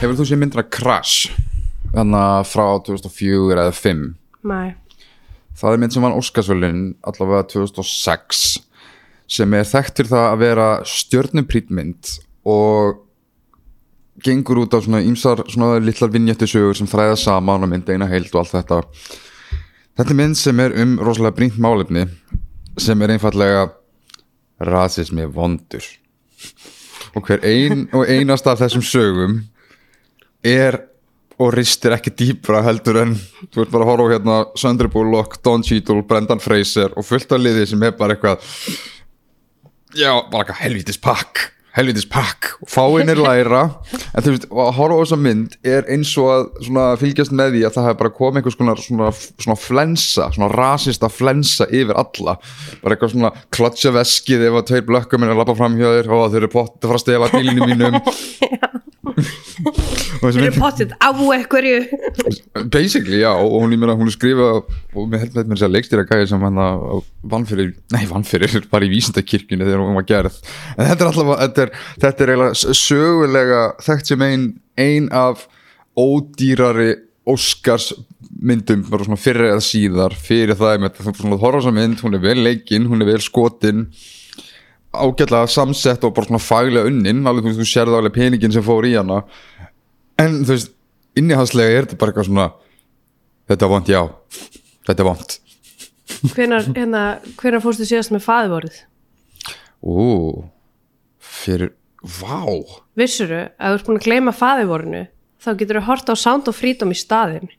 Hefur þú séð myndina Crash? Þannig að frá 2004 eða 5 Nei, það er mynd sem vann Óskarsvölin allavega 2006 sem er þekkt fyrir það að vera stjörnuprítmynd og gengur út á svona ímsar svona litlar vinjættisögur sem þræða saman og mynda eina heild og allt þetta. Þetta er mynd sem er um rosalega brínt málefni sem er einfallega rasismi vondur. Og hver ein og einasta af þessum sögum er og ristir ekki dýpra heldur en þú ert bara að horfa á hérna Sandra Bullock, Don Cheadle, Brendan Fraser og fullt af liði sem er bara eitthvað já, bara eitthvað helvítis pakk helvítis pakk. Og fáinn er læra en þú veist, að horfa á þessa mynd er eins og að svona, fylgjast með því að það hefur bara komið einhvers konar svona, svona flensa, svona rasista flensa yfir alla, bara eitthvað svona klotja veskið ef að tveir blökkum er að lappa fram hjá þér og þau eru fara að stela bílinu mínum þeir eru pottitt á ekkurju basically já og hún, ég meina, hún er skrifað og mér held með þess að leikstýra gæði sem hann að vann fyrir, nei vann fyrir bara í vísindakirkjunni þegar hún var gerð en þetta er alltaf, þetta er, þetta er sögulega þekkt sem ein ein af ódýrari Óskars myndum bara svona fyrir eða síðar fyrir það með þetta svona horfasa mynd, hún er vel leikinn hún er vel skotin ágætlega samsett og bara svona faglega unnin alveg þú veist, þú sérðu alveg peningin sem fór í hana. En þú veist, innihalslega er þetta bara eitthvað svona þetta er vond, já, þetta er vond hvenar, hérna, hvenar fórstu síðast með faðivorið ú, fyrir vá, vissuru, að þú ert búin að gleyma faðivorinu þá getur þú hort á Sound of Freedom í staðin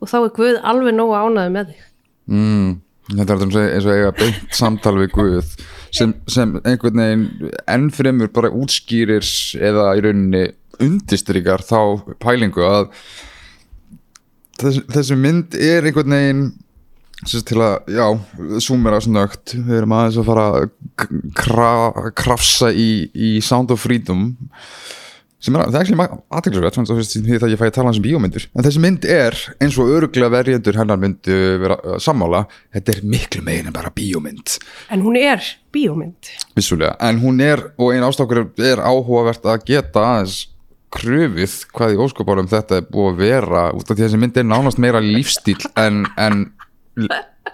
og þá er Guð alveg nógu ánaði með þig. Mm, þetta er eins og eiga beint samtal við Guð sem, sem einhvern veginn ennfremur bara útskýrir eða í rauninni undistrykar þá pælingu að þessi, þessi mynd er einhvern veginn sagt til að, já, súmera snögt, við erum aðeins að fara að kra, krafsa í, í Sound of Freedom sem er, það er ekki aðteglisverð því það ég fæ að tala hans um bíómyndir. En þessi mynd er, eins og öruglega verjendur hennar myndu vera uh, sammála þetta er miklu megin en bara bíómynd. En hún er bíómynd. Vissulega, en hún er, og einn ástokkur er áhugavert að geta aðeins kröfið hvað í óskoparum þetta er búið að vera, út af því að þessi mynd er nánast meira lífstíl en, en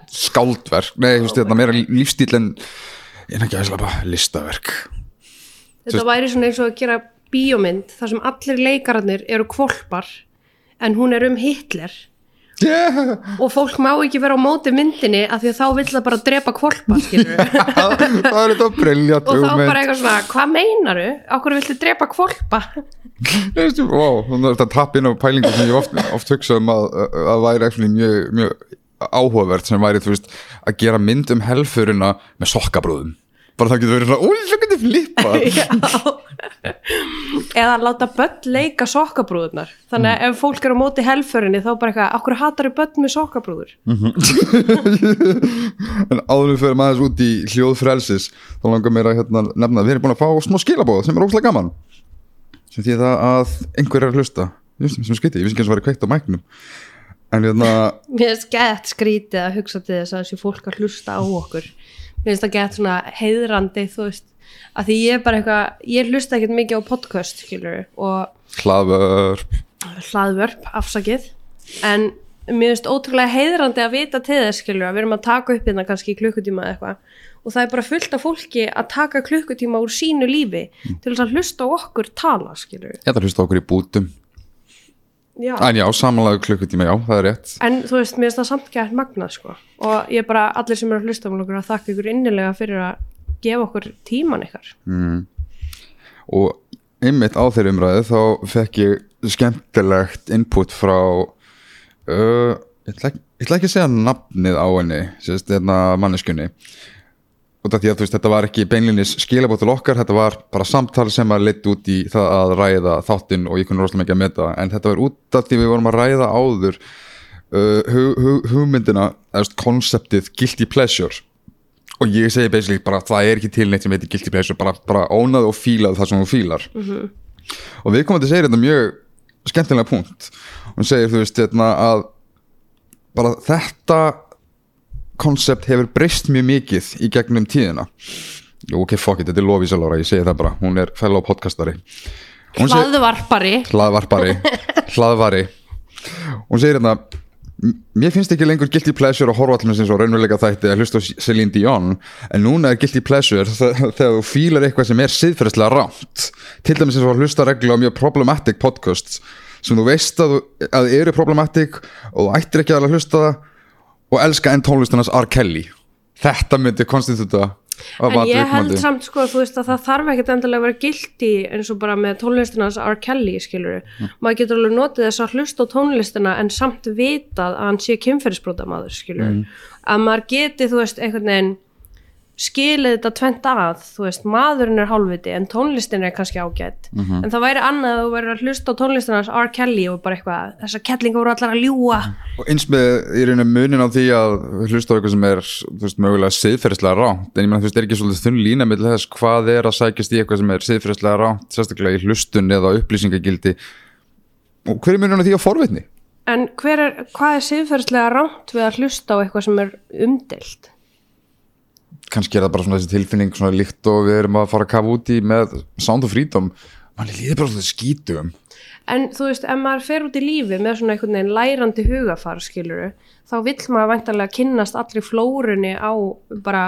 skáldverk, nei, þú veist þetta meira lífstíl en en ekki aðeins bara listaverk. Þetta væri svona eins og að gera bíómynd þar sem allir leikararnir eru kvolpar en hún er um Hitler yeah. og fólk má ekki vera á móti myndinni af því að þá vill það bara drepa kvolpa skilur það er þetta briljant og þá bara eitthvað svona, hvað meinaru? Okkur viltu drepa kvolpa? Wow, þetta tapp inn á pælingu sem ég oft, oft hugsa um að, að væri actually mjög, mjög áhugavert sem væri, veist, að gera mynd um helfurina með sokkabrúðum bara það getur verið svona, úi, það getur flippa eða láta börn leika sokkabrúðurnar. Þannig að ef fólk er á móti helförinni þá bara eitthvað, okkur hatar börn með sokkabrúður? En áður við fyrir maður út í hljóð frelsis þá langar mér að hérna, nefna við erum búin að fá smá skilabóð sem er óslega gaman. Sem því það að einhver er að hlusta. Just, sem skiti, ég vissi ekki eins og væri kveikt á mæknum. En hérna mér finnst gett skrítið að hugsa til þess að þessi fólk að hlusta á okkur finnst það gett svona heiðrandi þú veist, að því ég er bara eitthvað ég hlusta ekkert mikið á podcast skilur og hlaðvörp. Hlaðvörp, afsakið. En mér finnst ótrúlega heiðrandi að vita til þess skilur að við erum að taka upp hérna kannski í klukkutíma eða eitthvað. Og það er bara fullt af fólki að taka klukkutíma úr sínu lífi til þess að hlusta okkur tala skilur ég ætla að hlusta okkur í bútum já. en já, samanlega klukkutíma, já, það er rétt. En þú veist, mér finnst það samt gætt magnað sko. Og ég bara, allir sem eru að hlusta á okkur að þakka ykkur innilega fyrir að gefa okkur tíman ykkar. Og einmitt á þeirri umræðu þá fekk ég skemmtilegt input frá uh, ekki, ég ætla ekki að segja nafnið á henni sérst, hérna manneskunni út af því að veist, þetta var ekki beinlinis skilabótt til okkar, þetta var bara samtal sem að leitt út í það að ræða þáttinn og ég kunni rosalega mikið að meta. En þetta var út af því við vorum að ræða áður uh, hug, hug, hugmyndina konseptið guilty pleasure. Og ég segi basically bara það er ekki til neitt sem heitir guilty pleasure bara, bara ónaðu og fílaðu það sem þú fílar. Og við komum til að segja þetta mjög skemmtilega punkt. Og hún segir þú veist hérna, að bara þetta koncept hefur breyst mjög mikið í gegnum tíðina. Ok, fuck it, þetta er Lovísa Lára, ég segi það bara. Hún er fellow podcastari. Hún hlaðvarpari. Hlaðvarpari. Hlaðvari. Hún segir hérna "M- mér finnst ekki lengur guilty pleasure að horfa allir eins og raunveruleika þætti að hlusta á Celine Dion en núna er guilty pleasure þe- þegar þú fílar eitthvað sem er siðferðislega rámt til dæmis eins og að hlusta reglu á mjög problematic podcasts sem þú veist að, að eru problematic og þú ættir ekki að hlusta það og elska enn tónlistunars R. Kelly. Þetta myndi konstituta En ég held samt sko þú veist að það þarf ekkert endilega að vera gildi eins og bara með tónlistinans R. Kelly skilur maður getur alveg notið þess að hlusta á tónlistina en samt vitað að hann sé kynferðisbróta maður skilur að maður geti þú veist einhvern veginn skilið þetta tvent að þú veist maðurinn er hálfviti en tónlistin er kannski ágætt en það væri annað að þú væri að hlusta á tónlistinans R. Kelly og bara eitthvað þessar kettlingar voru allar að ljúa og eins með í rauninu munin á því að hlusta á eitthvað sem er þú veist, mögulega siðferðislega ránt en ég meina þú veist er ekki svolítið þunn lína með þess hvað er að sækjast í eitthvað sem er siðferðislega ránt sérstaklega í hlustun eða upplýsingagildi og hver er munin á því að forvitni? En er, hvað er siðferðslega ránt við að hlusta á eitthvað sem er umdelt? Kannski er það bara svona þessi tilfinning svona líkt og við erum að fara að kafa út í með Sound of Freedom mann líður bara svona skítum En þú veist, ef maður fer út í lífi með svona einhvern veginn lærandi hugafar, skiluru, þá vill maður væntanlega kynnast allri flórunni á bara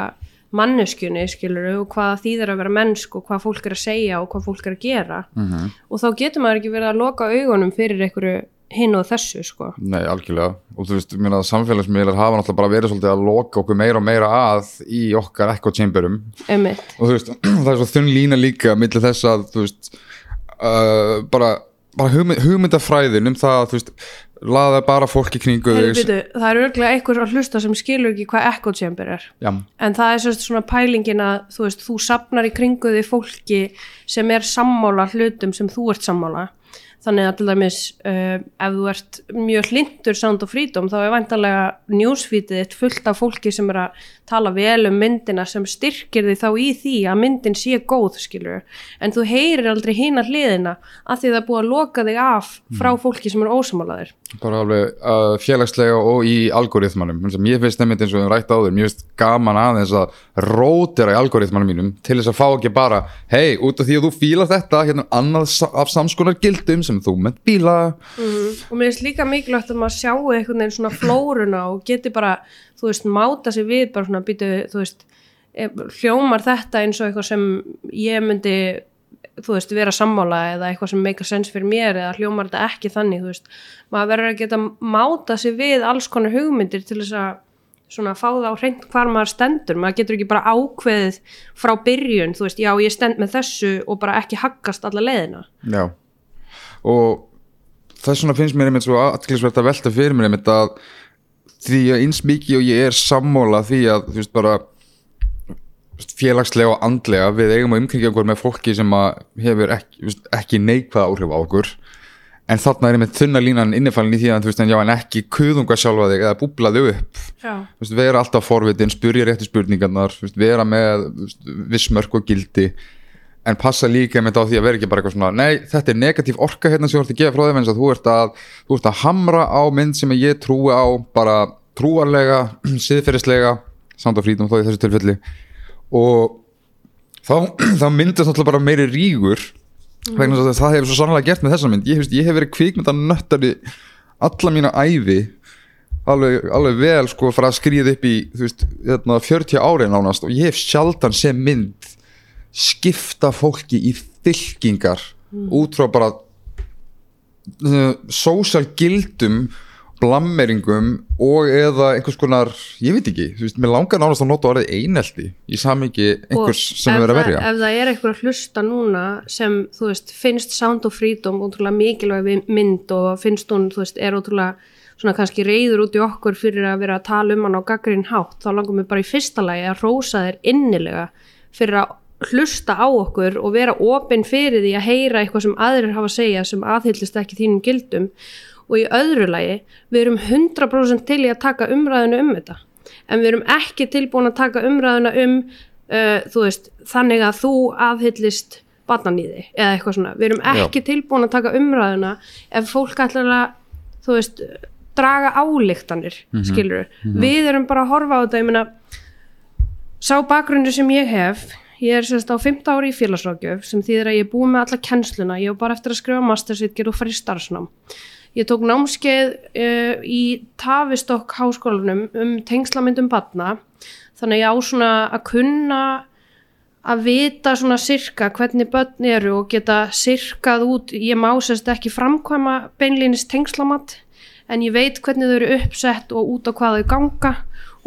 manneskjunni, skiluru, og hvað þýðir að vera mennsk og hvað fólk er að segja og hvað fólk er að gera. -hmm. Og þá getur maður ekki verið að loka augunum fyrir einhverju hinn og þessu, sko. Nei, algjörlega og þú veist, mér að samfélagsmiðlar hafa náttúrulega bara verið svolítið að loka okkur meira og meira að í okkar echo chamberum Einmitt. og þú veist, það er svo þunn lína líka millir þess að þú veist uh, bara, bara hugmynd, hugmyndafræðin um það að þú veist laða bara fólk í kringu byrju, það er örglega einhver að hlusta sem skilur ekki hvað echo chamber er. Já, En það er svona pælingin að þú veist, þú sapnar í kringu því fólki sem er sammála hlutum sem þú ert sammála. Þannig að til dæmis uh, ef þú ert mjög hlindur Sound of Freedom þá er vantarlega newsfeedið þitt fullt af fólki sem er að tala vel um myndina sem styrkir því þá í því að myndin sé góð skilur. En þú heyrir aldrei hina hliðina að því það er búið að loka þig af frá fólki sem er ósamálaðir. bara alveg uh, félagslega og í algoritmanum mér finnst nefnir eins og við rætt áður mér finnst gaman aðeins að rótera í algoritmanum mínum til þess að fá ekki bara hei, út af því að þú fílar þetta hérna annað af samskonar gildum sem þú ment bíla. Og mér finnst líka mikilvægt að maður sjáu einhvern veginn svona flóruna og geti bara, þú veist, máta sig við bara svona býtu, þú veist hljómar þetta eins og eitthvað sem ég myndi, þú veist, vera sammála eða eitthvað sem make a sense fyrir mér eða hljómar þetta ekki þannig, þú veist. Maður verður að geta máta sig við alls konar hugmyndir til þess að svona fá það á hreint hvar maður stendur. Maður getur ekki bara ákveðið frá byrjun, þú veist, já ég stend með þessu og bara ekki haggast alla leiðina. Já og þess vegna finnst mér einmitt svo aðklisvert að velta fyrir mér einmitt að því að eins mikið og ég er sammála því að þú veist bara félagslega og andlega við eigum að umkringja okkur með fólki sem að hefur ekki, ekki neikvæða áhrif á okkur. En þarna er einmitt þunna línan innifalinn í því að þú veist en já en ekki kuðunga sjálfa þig eða búbla þig upp. Já, Þú veist, vera alltaf forvitin, spurja réttu spurningarnar þú veist, vera með vissmörk og gildi en passa líka með þetta á því að vera ekki bara eitthvað svona nei, þetta er negatív orka hérna sem þú ert að gefa frá að þú ert að, þú ert að hamra á mynd sem ég trúi á bara trúarlega, siðferðislega samt á frítum þó í þessu tilfelli. Og þá, þá myndast náttúrulega bara meiri rígur vegna þess að það hefur svo sannlega gert með þessa mynd. Ég, hefst, ég hef verið kvikmyndanöttari alla mína ævi alveg, alveg vel sko frá að skrýða upp í þú veist, hérna, 40 ári nánast. Og ég hef sjaldan sem mynd skipta fólki í fylkingar út frá bara uh, social gildum blammeringum og eða einhvers konar, ég veit ekki þú veist, mér langar nánast að nota orðið einelti í samingi einhvers Og sem er verið að verja. ef það er eitthvað að hlusta núna sem þú veist, finnst Sound of Freedom útrúlega mikilvæg mynd og finnst hún, þú veist, er útrúlega svona kannski reyður út í okkur fyrir að vera að tala um hann á gaggrinn hátt, þá langum við bara í fyrsta lagi að rósa þér innilega fyrir að hlusta á okkur og vera opinn fyrir því að heyra eitthvað sem aðrir hafa að segja sem aðhyllist ekki þínum gildum. Og í öðru lagi, við erum 100% til í að taka umræðinu um þetta. En við erum ekki tilbúin að taka umræðina um uh, þú veist, þannig að þú aðhyllist barnanýði eða eitthvað svona, við erum ekki tilbúin að taka umræðina ef fólk ætlar að þú veist, draga álíktanir skilur við erum bara að horfa á þetta ég meina, sá bakgrunni sem ég hef ég er sérst á 15 ári í félagsrákjöf sem þýðir að ég er búið með alla kennsluna, ég var bara eftir að skrifa mastersvitger og fara í starfsnám. Ég tók námskeið uh, í Tavistokk háskólanum um tengslamyndum batna, þannig ég á svona að kunna að vita svona sirka hvernig börn eru og geta sirkað út, ég má sérst ekki framkvæma beinlýnis tengslamatt, en ég veit hvernig þau eru uppsett og út á hvað þau ganga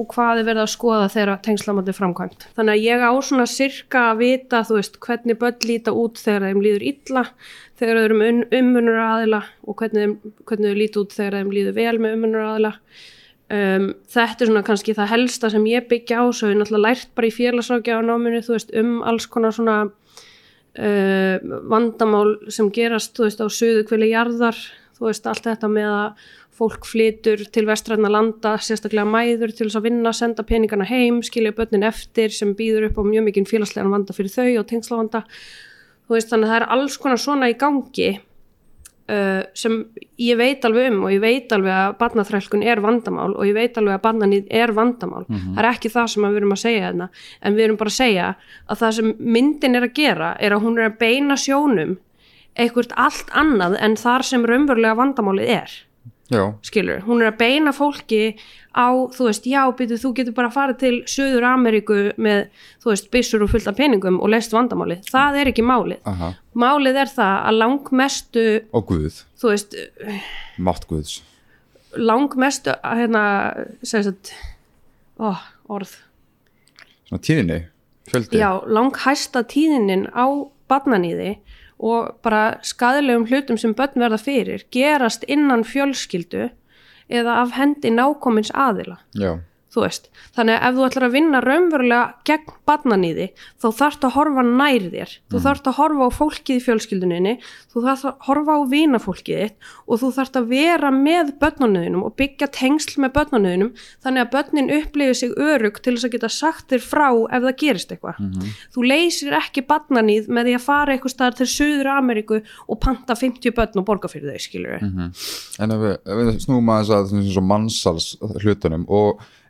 og hvað er verið að skoða þegar tengslamandi er framkvæmt. Þannig að ég á svona sirka að vita, veist, hvernig börn líta út þegar þeim líður illa, þegar þau eru með ummunur aðila og hvernig, hvernig þau líta út þegar þeim líður vel með ummunur aðila. Um, þetta er svona kannski það helsta sem ég byggja á, svo ég náttúrulega lært bara í félagsrákja á náminu, þú veist, um alls konar svona uh, vandamál sem gerast, þú veist, á söðu kvili jarðar, þú veist, allt þetta með að fólk flytur til vestræðna landa, sérstaklega mæður til þess að vinna, senda peningana heim, skilja börnin eftir sem býður upp á mjög mikinn félagslegan vanda fyrir þau og tengslavanda. Þú veist, þannig að það er alls konar svona í gangi uh, sem ég veit alveg um og ég veit alveg að barnaþrælkun er vandamál og ég veit alveg að barnanýð er vandamál. Það er ekki það sem við erum að segja þarna, en við erum bara að segja að það sem myndin er að gera er að hún er að beina sjónum eitthvað allt annað en þar sem raunverulega vandamálið er Já, skilur, hún er að beina fólki á, þú veist, já, byrju, þú getur bara að fara til Suður Ameríku með, þú veist, byssur og fullt af peningum og leist vandamálið, það er ekki málið. Aha, málið er það að langmestu og Guð, þú veist, mátt Guðs. langmestu hérna, segir þetta ó, orð, Svona tíðinni, fjöldi. Já, langhæsta tíðinin á barnaníði og bara skadalegum hlutum sem börn verða fyrir gerast innan fjölskyldu eða af hendi nákomins aðila. Já, þú veist, þannig að ef þú ætlar að vinna raunverulega gegn barnaníði þá þarfst að horfa nær þér þú Mm. þarfst að horfa á fólkið í fjölskylduninni þú þarfst að horfa á vinafólkið og þú þarfst að vera með börnunniðinum og byggja tengsl með börnunniðinum þannig að börnin upplifir sig örug til þess að geta sagt þér frá ef það gerist eitthvað Mhm. þú leysir ekki barnaníð með því að fara eitthvað staðar til Suður Ameríku og panta 50 börn og borga fyrir þau skilur Mhm.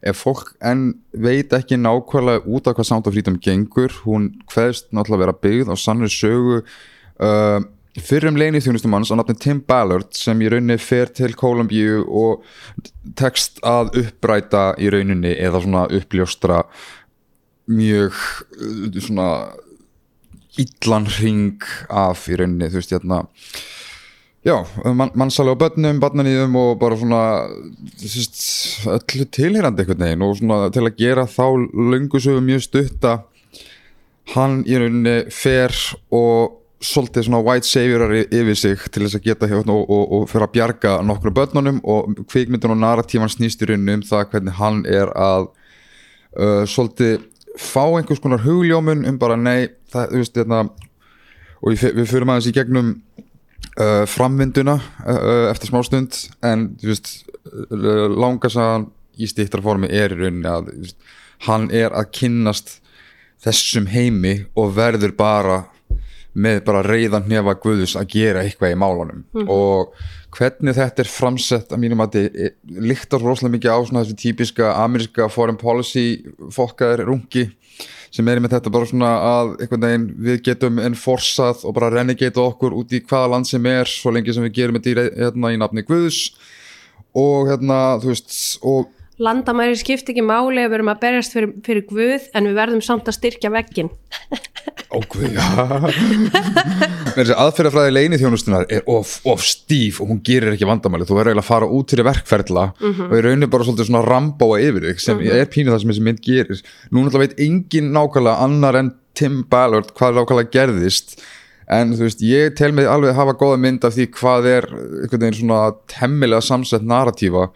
Ef fólk enn veit ekki nákvæmlega út af hvað Sound of Freedom gengur, hún hveðst náttúrulega vera byggð á sannri sögu uh, fyrrum leini þjónustumanns á nafni Tim Ballard sem í rauninni fer til Kolumbíu og tekst að uppræta í rauninni eða svona uppljóstra mjög uh, svona illan ring af í rauninni, þú veist, hérna já, man, mannsali á börnum, barnaníðum og bara svona veist, öllu tilhýrandi einhvern veginn og svona til að gera þá löngusögu mjög stutta hann í rauninni fer og svolítið svona white saviorar yfir sig til þess að geta hérna og, og, og fyrir að bjarga nokkru börnunum og kvikmyndun og narratífan snýst í rauninni um það hvernig hann er að uh, svolítið fá einhvers konar hugljómun um bara nei, það, þú veist, hérna og við, fyrir aðeins í gegnum uh, framvinduna uh, eftir smástund en þú veist, uh, langasagan í stýttra formi er í rauninni að veist, hann er að kynnast þessum heimi og verður bara með bara reyðan hnefa guðus að gera eitthvað í málunum og hvernig þetta er framsett að mínum að þetta líktar rosalega mikið á svona þessu típiska ameríska foreign policy fokkaðir rungi sem er með þetta bara svona að einhvern veginn við getum enforsað og bara renegata okkur út í hvaða land sem er svo lengi sem við gerum þetta í, hérna, í nafni guðus og hérna þú veist og landamæri skipt ekki máli við erum að berjast fyrir, fyrir Guð en við verðum samt að styrkja veggin Ógvið, já. Með aðferðafræði leini þjónustunar er of, of stíf og hún gerir ekki vandamæli þú verður eiginlega að fara út fyrir verkferðla og í rauninni bara svolítið svona rambóa yfir þig sem er pínuð það sem þessi mynd gerir. Nú náttúrulega veit engin nákvæmlega annar en Tim Ballard hvað nákvæmlega gerðist en þú veist, ég tel mig alveg að hafa góða mynd af því hvað er einhvern veginn svona temmilega samsett narratífa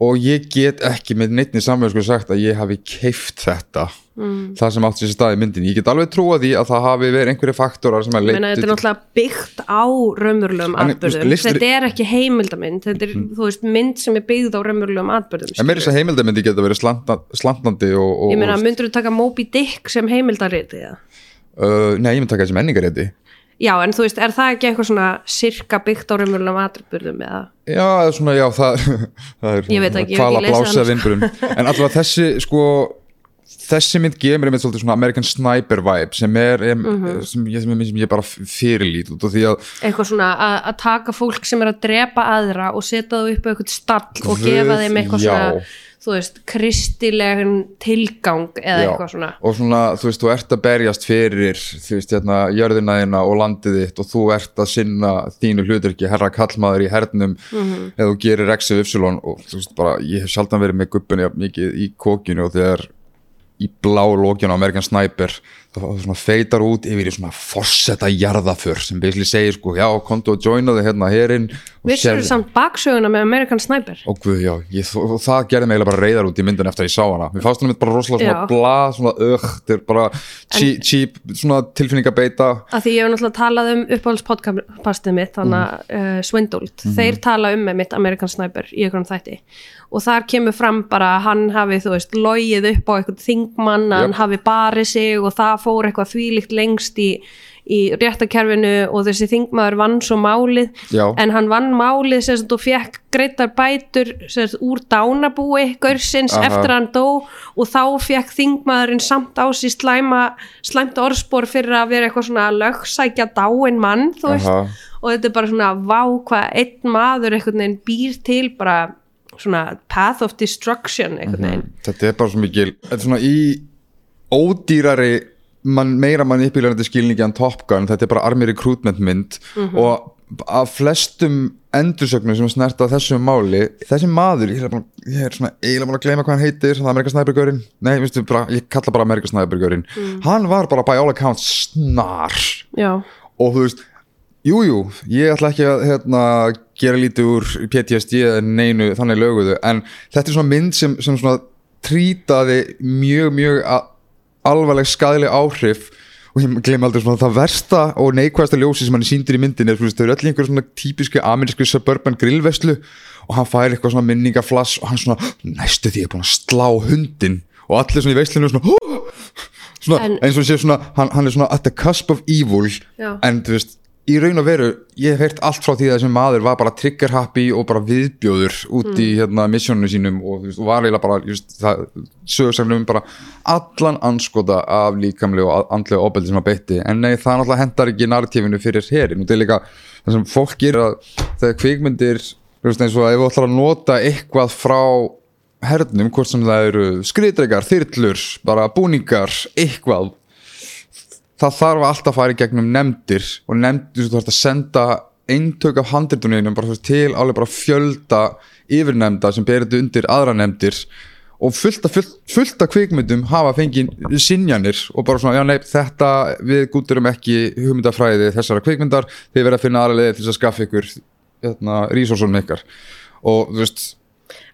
og ég get ekki með neittni samverðsku sagt að ég hafi keift þetta. Mm. það sem átt sér stað í myndin ég get alveg trúa því að það hafi verið einhverju faktorar sem að Meina, þetta er náttúrulega byggt á raunverulegum atbyrðum þetta er ekki heimildamynd þetta er, þú veist, mynd sem er byggð á raunverulegum atbyrðum en meira þess að heimildamindi geta verið slanta, slantandi og, og, ég meina, myndur þú taka Moby Dick sem heimildariti eða? uh, nei, ég myndi taka þessi menningarétti já, en þú veist, er það ekki eitthvað svona sirka byggt á raunverulegum atbyrðum eða? já, svona, já, það, það er hvala ekki lesið blási hana, af vinnburum en allavega þessi, sko þessi mynd gefur mér einmitt svolítið svona American Sniper vibe sem er, em, sem, ég, sem, ég- sem ég bara fyrirlít út af því að eitthvað svona að, að taka fólk sem er að drepa aðra og setja það upp á eitthvað stall og gefa þeim eitthvað já. svona þú veist, kristilegan tilgang eða Já. eitthvað svona og svona, þú veist, þú ert að berjast fyrir þú veist, hérna, jörðina þína og landið þitt og þú ert að sinna þínu hluturki, herra kallmaður í hernum Mhm. eða þú gerir X eða Y og þú veist, bara, ég hef sjaldan verið með jafn mikið í kókinu og þegar í blá lókjana á Amerikan Sniper það feitar út yfir í svona forsetta jarðaför sem basically segir sko, já, kontu og joinaði hérna herinn. Og Vissur sérðu- samt baksöguna með American Sniper? Og guð, já, ég, og það gerði mig eiginlega bara reyðar út í myndin eftir að ég sá hana. Mér fannst hún bara rosalega svona Já. blað svona er bara cheap, cheap svona tilfinningabeita. Að því ég hef náttúrulega talað um uppáhaldspodcastið mitt þannig Mhm. uh, Swindled þeir tala um með mitt American Sniper í einhverjum þætti. Og þar kemur fram bara að hann hafi þú veist logið upp á eitthvað þingmann hann hafi barið sig og það fór eitthvað þvílíkt lengst í, í réttakerfinu og þessi þingmaður vann svo málið Já. en hann vann málið sem og fekk greitar bætur sagt úr dánabúi gaursins Aha. eftir að hann dó og þá fekk þingmaðurinn samt á sig slæma, slæmt orðspor fyrir að vera eitthvað svona lögsækja dáin mann þú veist Aha. og þetta er bara svona vá hvað einn maður einhvern veginn býr til bara svona path of destruction einhvern veginn þetta er bara svo mikil þetta er svona í ódýrari man, meira manipulærandi skilningi en Top Gun, þetta er bara army recruitment mynd og af flestum endursögnum sem snerta þessu máli, þessi maður ég er, bara, ég er svona eiginlega búin að gleyma hvað hann heitir það er Amerika Snæbergörinn, nei, veistu, bara, ég kalla bara Amerika Snæbergörinn, hann var bara by all accounts snar. Já, og þú veist Jújú, jú, ég ætla ekki að hérna, gera lítið úr PTSD eða neinu þannig löguðu en þetta er svona mynd sem, sem svona trýtaði mjög, mjög a- alvarleg skadileg áhrif og ég glem aldrei svona það versta og neikvæðasta ljósi sem hann sýndir í myndin er þau eru öll í einhver svona típisku amerísku suburban grillveslu og hann fær eitthvað svona minningaflass og hann svona næstu því er búin að slá hundin og allir svona í veislinu svona, svona En- eins og sé svona hann, hann er svona at the cusp of evil Já. en þú veist í raun og veru, ég hef heyrt allt frá því að þessi maður var bara trigger happy og bara viðbjóður út í hérna missjónu sínum og þú veist, var eiginlega bara just, það, sögursefnum bara allan anskota af líkamlegu og andlegu ofbeldi sem að beitti, en nei það náttúrulega hendar ekki narratífinu fyrir herin og það er líka það sem fólk gerir að þegar kvikmyndir, þú veist eins og ef við ætlar að nota eitthvað frá hernum, hvort sem það eru skriðdregar, þyrlur, bara búningar eitthvað það þarf alltaf að fara í gegnum nefndir og nefndir þú þarf að senda eintök af veist, til alveg bara fjölda yfirnefnda sem berið undir aðra nefndir. Og fullt af, fullt, fullt af kvikmyndum hafa fengið sinjanir og bara svona, já nei, þetta við gúturum ekki hugmyndafræði þessara kvikmyndar, þið verða að finna aðra leiði til þess að skaffa ykkur hérna, resursunum ykkar. Og þú veist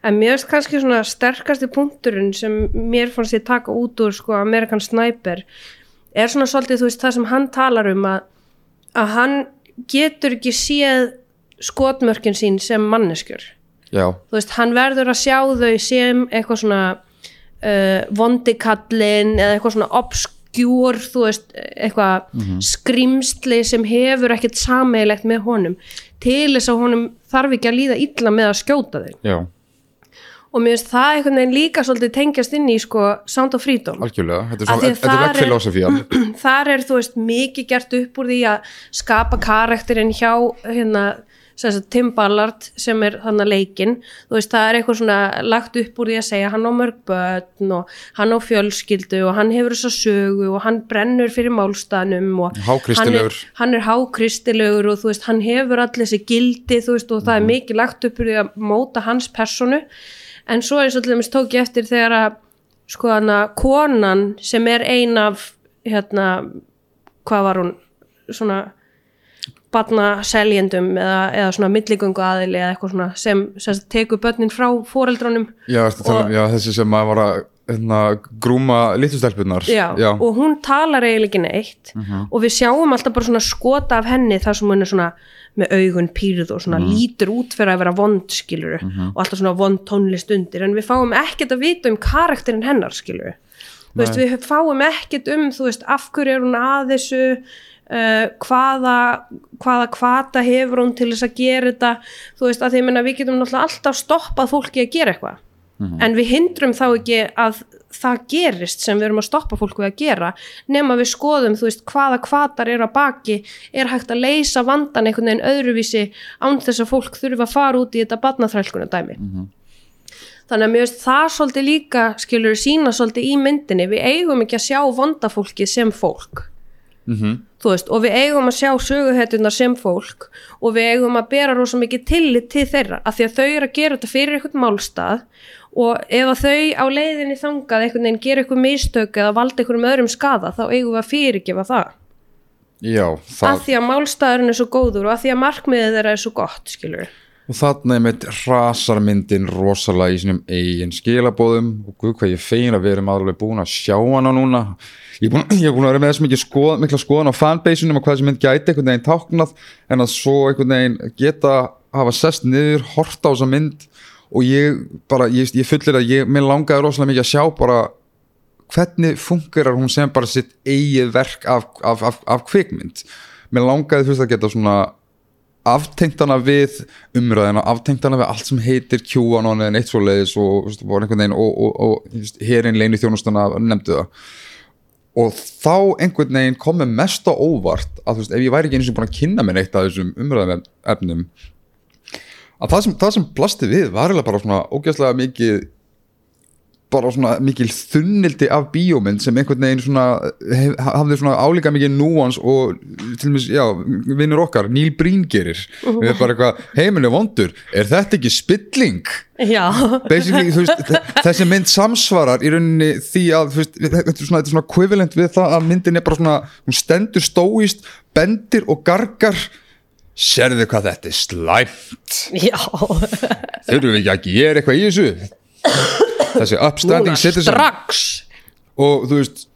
En mér finnst kannski svona sterkasti punkturinn sem mér fannst ég taka út úr sko American Sniper er svona svolítið þú veist það sem hann talar um að, að hann getur ekki séð skotmörkin sín sem manneskjur. já, Þú veist, hann verður að sjá þau sem eitthvað svona uh, vondikallin eða eitthvað svona obskjúr, þú veist, eitthvað skrimsli sem hefur ekkert sameigilegt með honum. Til þess að honum þarf ekki að líða illa með að skjóta þau. Já, og mér finnst það einhvern veginn líka svolítið tengjast inn í sko Sound of Freedom. Algjörlega þetta er, svona, að þetta er þar vekk filosofían þar er þú veist mikið gert upp úr því að skapa karakterinn hjá hérna sem Tim Ballard sem er þannig leikinn, þú veist það er eitthvað svona lagt upp úr því að segja hann á mörg börn og hann á fjölskyldu og hann hefur þessa sögu og hann brennur fyrir málstanum og hann er, hann er hákristilegur og þú veist hann hefur allir þessi gildi þú veist og það er mikið lagt upp úr því að móta hans personu en svo eins og til dæmis tók ég eftir þegar að sko hana konan sem er ein af hérna hvað var hún? Svona batna seljendum eða, eða svona milligöngu aðili eða eitthvað svona sem, sem tekur börnin frá foreldrunum. Já, ertu að tala um- já, þessi sem að var að grúma litustelpunar já, og hún talar eiginlega ekki neitt. Og við sjáum alltaf bara svona skota af henni þar sem hún er svona með augun pýrð og svona lítur út fyrir að vera vond skiluru og alltaf svona vond tónlist undir. En við fáum ekkert að vita um karakterinn hennar skiluru þú veist, við fáum ekkert um þú veist, af hverju er hún að þessu uh, hvaða hvaða kvata hefur hún til þess að gera þetta. Þú veist, að því ég meina við getum náttúrulega alltaf stoppað fólki að gera eitthvað en við hindrum þá ekki að það gerist sem við erum að stoppa fólk við að gera nema við skoðum, veist, hvaða kvatar eru að baki, er hægt að leysa vandan einhvern veginn öðruvísi án þess að fólk þurfa að fara út í þetta barnaþrælkuna dæmi þannig að mér veist það svolítið líka skilur sína svolítið í myndinni. Við eigum ekki að sjá vandafólki sem fólk. Mhm. þú veist, og við eigum að sjá söguhetjunar sem fólk og við eigum að bera rosa mikið tillit til þeirra af því að þau eru að gera þetta fyrir einhvern málstað og ef að þau á leiðinni þangað einhvern veginn gera eitthvað mistök eða valda einhverjum öðrum skada þá eigum við að fyrirgefa það. Já, það, því að málstaðurinn er svo góður og af því að markmiðið þeirra er svo gott skilur og þarna er mitt rasar myndin rosalega í sínum eigin skilabóðum og guð hvað ég fegin að við erum alveg búin að sjá hana núna. Ég er búin, ég er búin að vera með þess mikið skoð, mikla skoðan á fanbaseunum og hvað þessi mynd gæti einhvern veginn táknað. En að svo einhvern veginn geta hafa sest niður, horta á þessa mynd og ég bara, ég, ég fullir að ég, mér langaði rosalega mikið að sjá bara hvernig fungerar hún sem bara sitt eigið verk af, af, af, af kvikmynd. Mér langaði fyrst að geta svona aftengtana við umræðina, aftengtana við allt sem heitir QAnon eða neitt svo leiðis og, og, og, herin leini þjónustana nefndu það. Og þá einhvern veginn komið mest á óvart að þú veist, ef ég væri ekki eins og búin að kynna mér neitt af þessum umræðum efnum að það sem, það sem blasti við var eiginlega bara svona ógæslega mikið bara svona mikil þunnildi af bíómynd sem einhvern veginn svona hef, hafði svona álíka mikið núans og til og með, já, vinnur okkar Neil Breen gerir, við erum bara eitthvað heiminu vondur, er þetta ekki spilling? já, veist, þe- þessi mynd samsvarar í rauninni því að þú veist, þetta er svona, þetta er svona equivalent við það að myndin er bara svona, hún stendur stóist bendir og gargar sérðu hvað þetta er slæmt? Já. Þurfum við ekki að gera eitthvað í þessu? Þessi upstanding strax. Og þú veist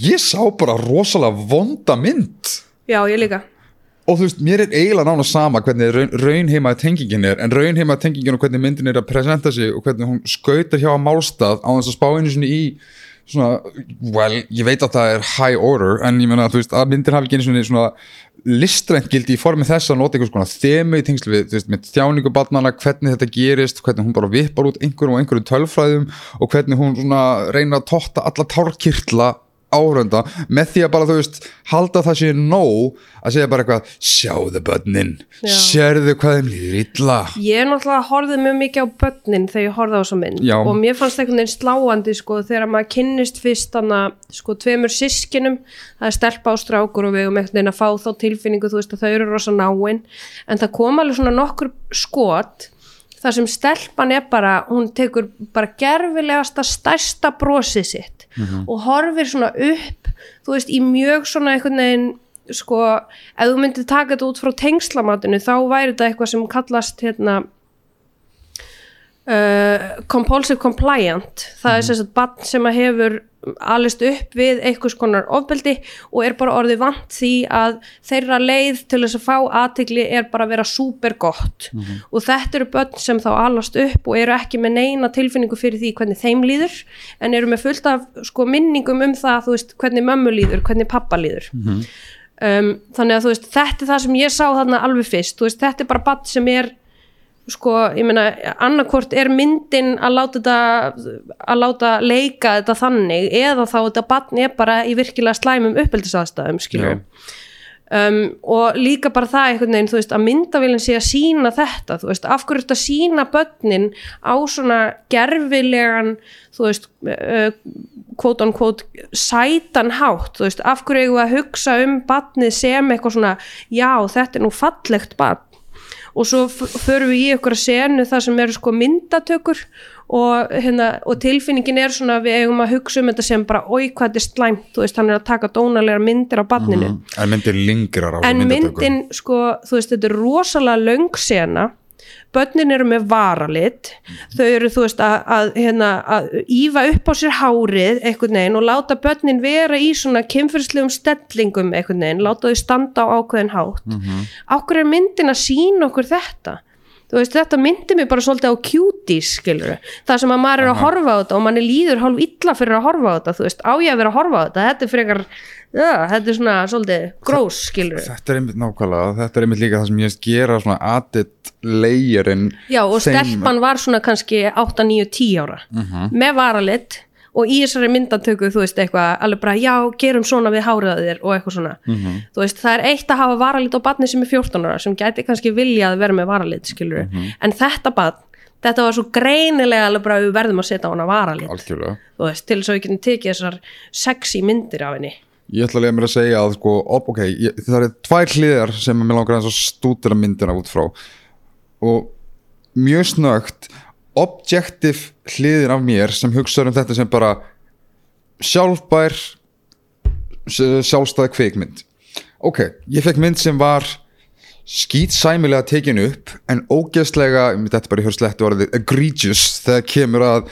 ég sá bara rosalega vonda mynd. Já, ég líka. Og þú veist, mér er eiginlega nána sama hvernig raun, raunheima tengingin er en raunheima tengingin og hvernig myndin er að presenta sig og hvernig hún skautar hjá að málstað á þess að spá einu sinni í svona, well, ég veit að það er high order, en ég meina, þú veist, að myndin hafi ekki einu sinni svona listrænt gildi í formi þess að nota einhvers konar þemu í tengslu við, þú veist, með þjáningu barnana, hvernig þetta gerist, hvernig hún bara vippar út einhverjum og einhverjum tölfræðum og hvernig hún svona reyna að totta alla tárkirtla áhörunda með því að bara, þú veist, halda það sé nóg að segja bara eitthvað sjáðu börnin, Já. sérðu hvað þeim líður illa Ég er náttúrulega horfið mjög mikið á börnin þegar ég horfði á þessa mynd Já. og mér fannst einhvern veginn sláandi sko þegar maður kynnist fyrst hana sko tveimur sískinum það er stelpa á strákur og við um einhvern veginn að fá þá tilfinningu þú veist að þau eru rosa náin en það kom alveg svona nokkur skot þar sem stelpan er bara hún tekur bara gerfilegasta stærsta brosið sitt og horfir svona upp þú veist í mjög svona einhvern veginn sko, ef þú myndir taka þetta út frá tengslamatinu þá væri þetta eitthvað sem kallast hérna uh, compulsive compliant það er sem sagt barn sem að hefur alist upp við einhvers konar ofbeldi og er bara orðið vant því að þeirra leið til þess að fá aðtegli er bara að vera súper gott og þetta eru börn sem þá alast upp og eru ekki með neina tilfinningu fyrir því hvernig þeim líður en eru með fullt af sko, minningum um það veist, hvernig mömmu líður, hvernig pappa líður. Um, þannig að veist þetta er það sem ég sá þarna alveg fyrst. Veist, þetta er bara barn sem er sko, ég meina, annarkvort er myndin að láta þetta að láta leika þetta þannig eða þá þetta barn er bara í virkilega slæmum uppeldisaðstæðum, skilur um, og líka bara það einhvern veginn, þú veist, að myndavélinn sé að sína þetta, þú veist, af hverju þetta sína börnin á svona gerfilegan, þú veist quote on quote sætan hátt, þú veist, af hverju að hugsa um barnið sem eitthvað svona já, þetta er nú fallegt barn og svo förum við í ykkur að senu það sem eru sko myndatökur og, hérna, og tilfinningin er svona við eigum að hugsa um þetta sem bara oi hvað þetta er slæmt, þú veist, hann er að taka dónalegar myndir á barninu. En myndin lingrar á en þessum myndatökum. myndin sko, þú veist, þetta er rosalega löng sena börnin eru með varalit. Þau eru, þú veist, að, að, hérna, að ífa upp á sér hárið einhvern veginn og láta börnin vera í svona kynfyrslegum stellingum einhvern veginn, láta þau standa á ákveðin hátt. Mm -hmm. er myndin að sína okkur þetta veist, þetta myndi mér bara svolítið á cuties, það sem að maður er að horfa á þetta og manni líður hálf illa fyrir að horfa á þetta, þú veist, á ég að vera að horfa á þetta? Þetta er frekar, já, þetta er svona svolítið grós, skilur þetta er einmitt nákvæmlega, þetta er einmitt líka það sem ég gera layerinn já, og stelpan var svona kannski 8, 9, 10 ára. Með varalit og í þessari myndatöku, þú veist, eitthvað alveg bara, já, gerum svona við hárið að þér og eitthvað svona, þú veist, það er eitt að hafa varalit á badni sem er 14 ára sem gæti kannski viljað vera með varalit, skilur en þetta badn, þetta var svo greinilega alveg bara við verðum að setja á hana varalit. Algjörlega. Þú veist, til þess að við getum tekið þessar sexy myndir af henni. Ég ætla að lega mér að segja að sko, op, ok, ég, það er tvær hliðar sem að mér langar að stúdira myndina út frá. Og mjög snögt objective hliðin af mér sem hugsaður um þetta sem bara sjálfbær s- sjálfstæð kvikmynd ok, ég fekk mynd sem var skýtsæmilega tekin upp en ógeðslega, þetta bara í hörslettu orðið egregious þegar kemur að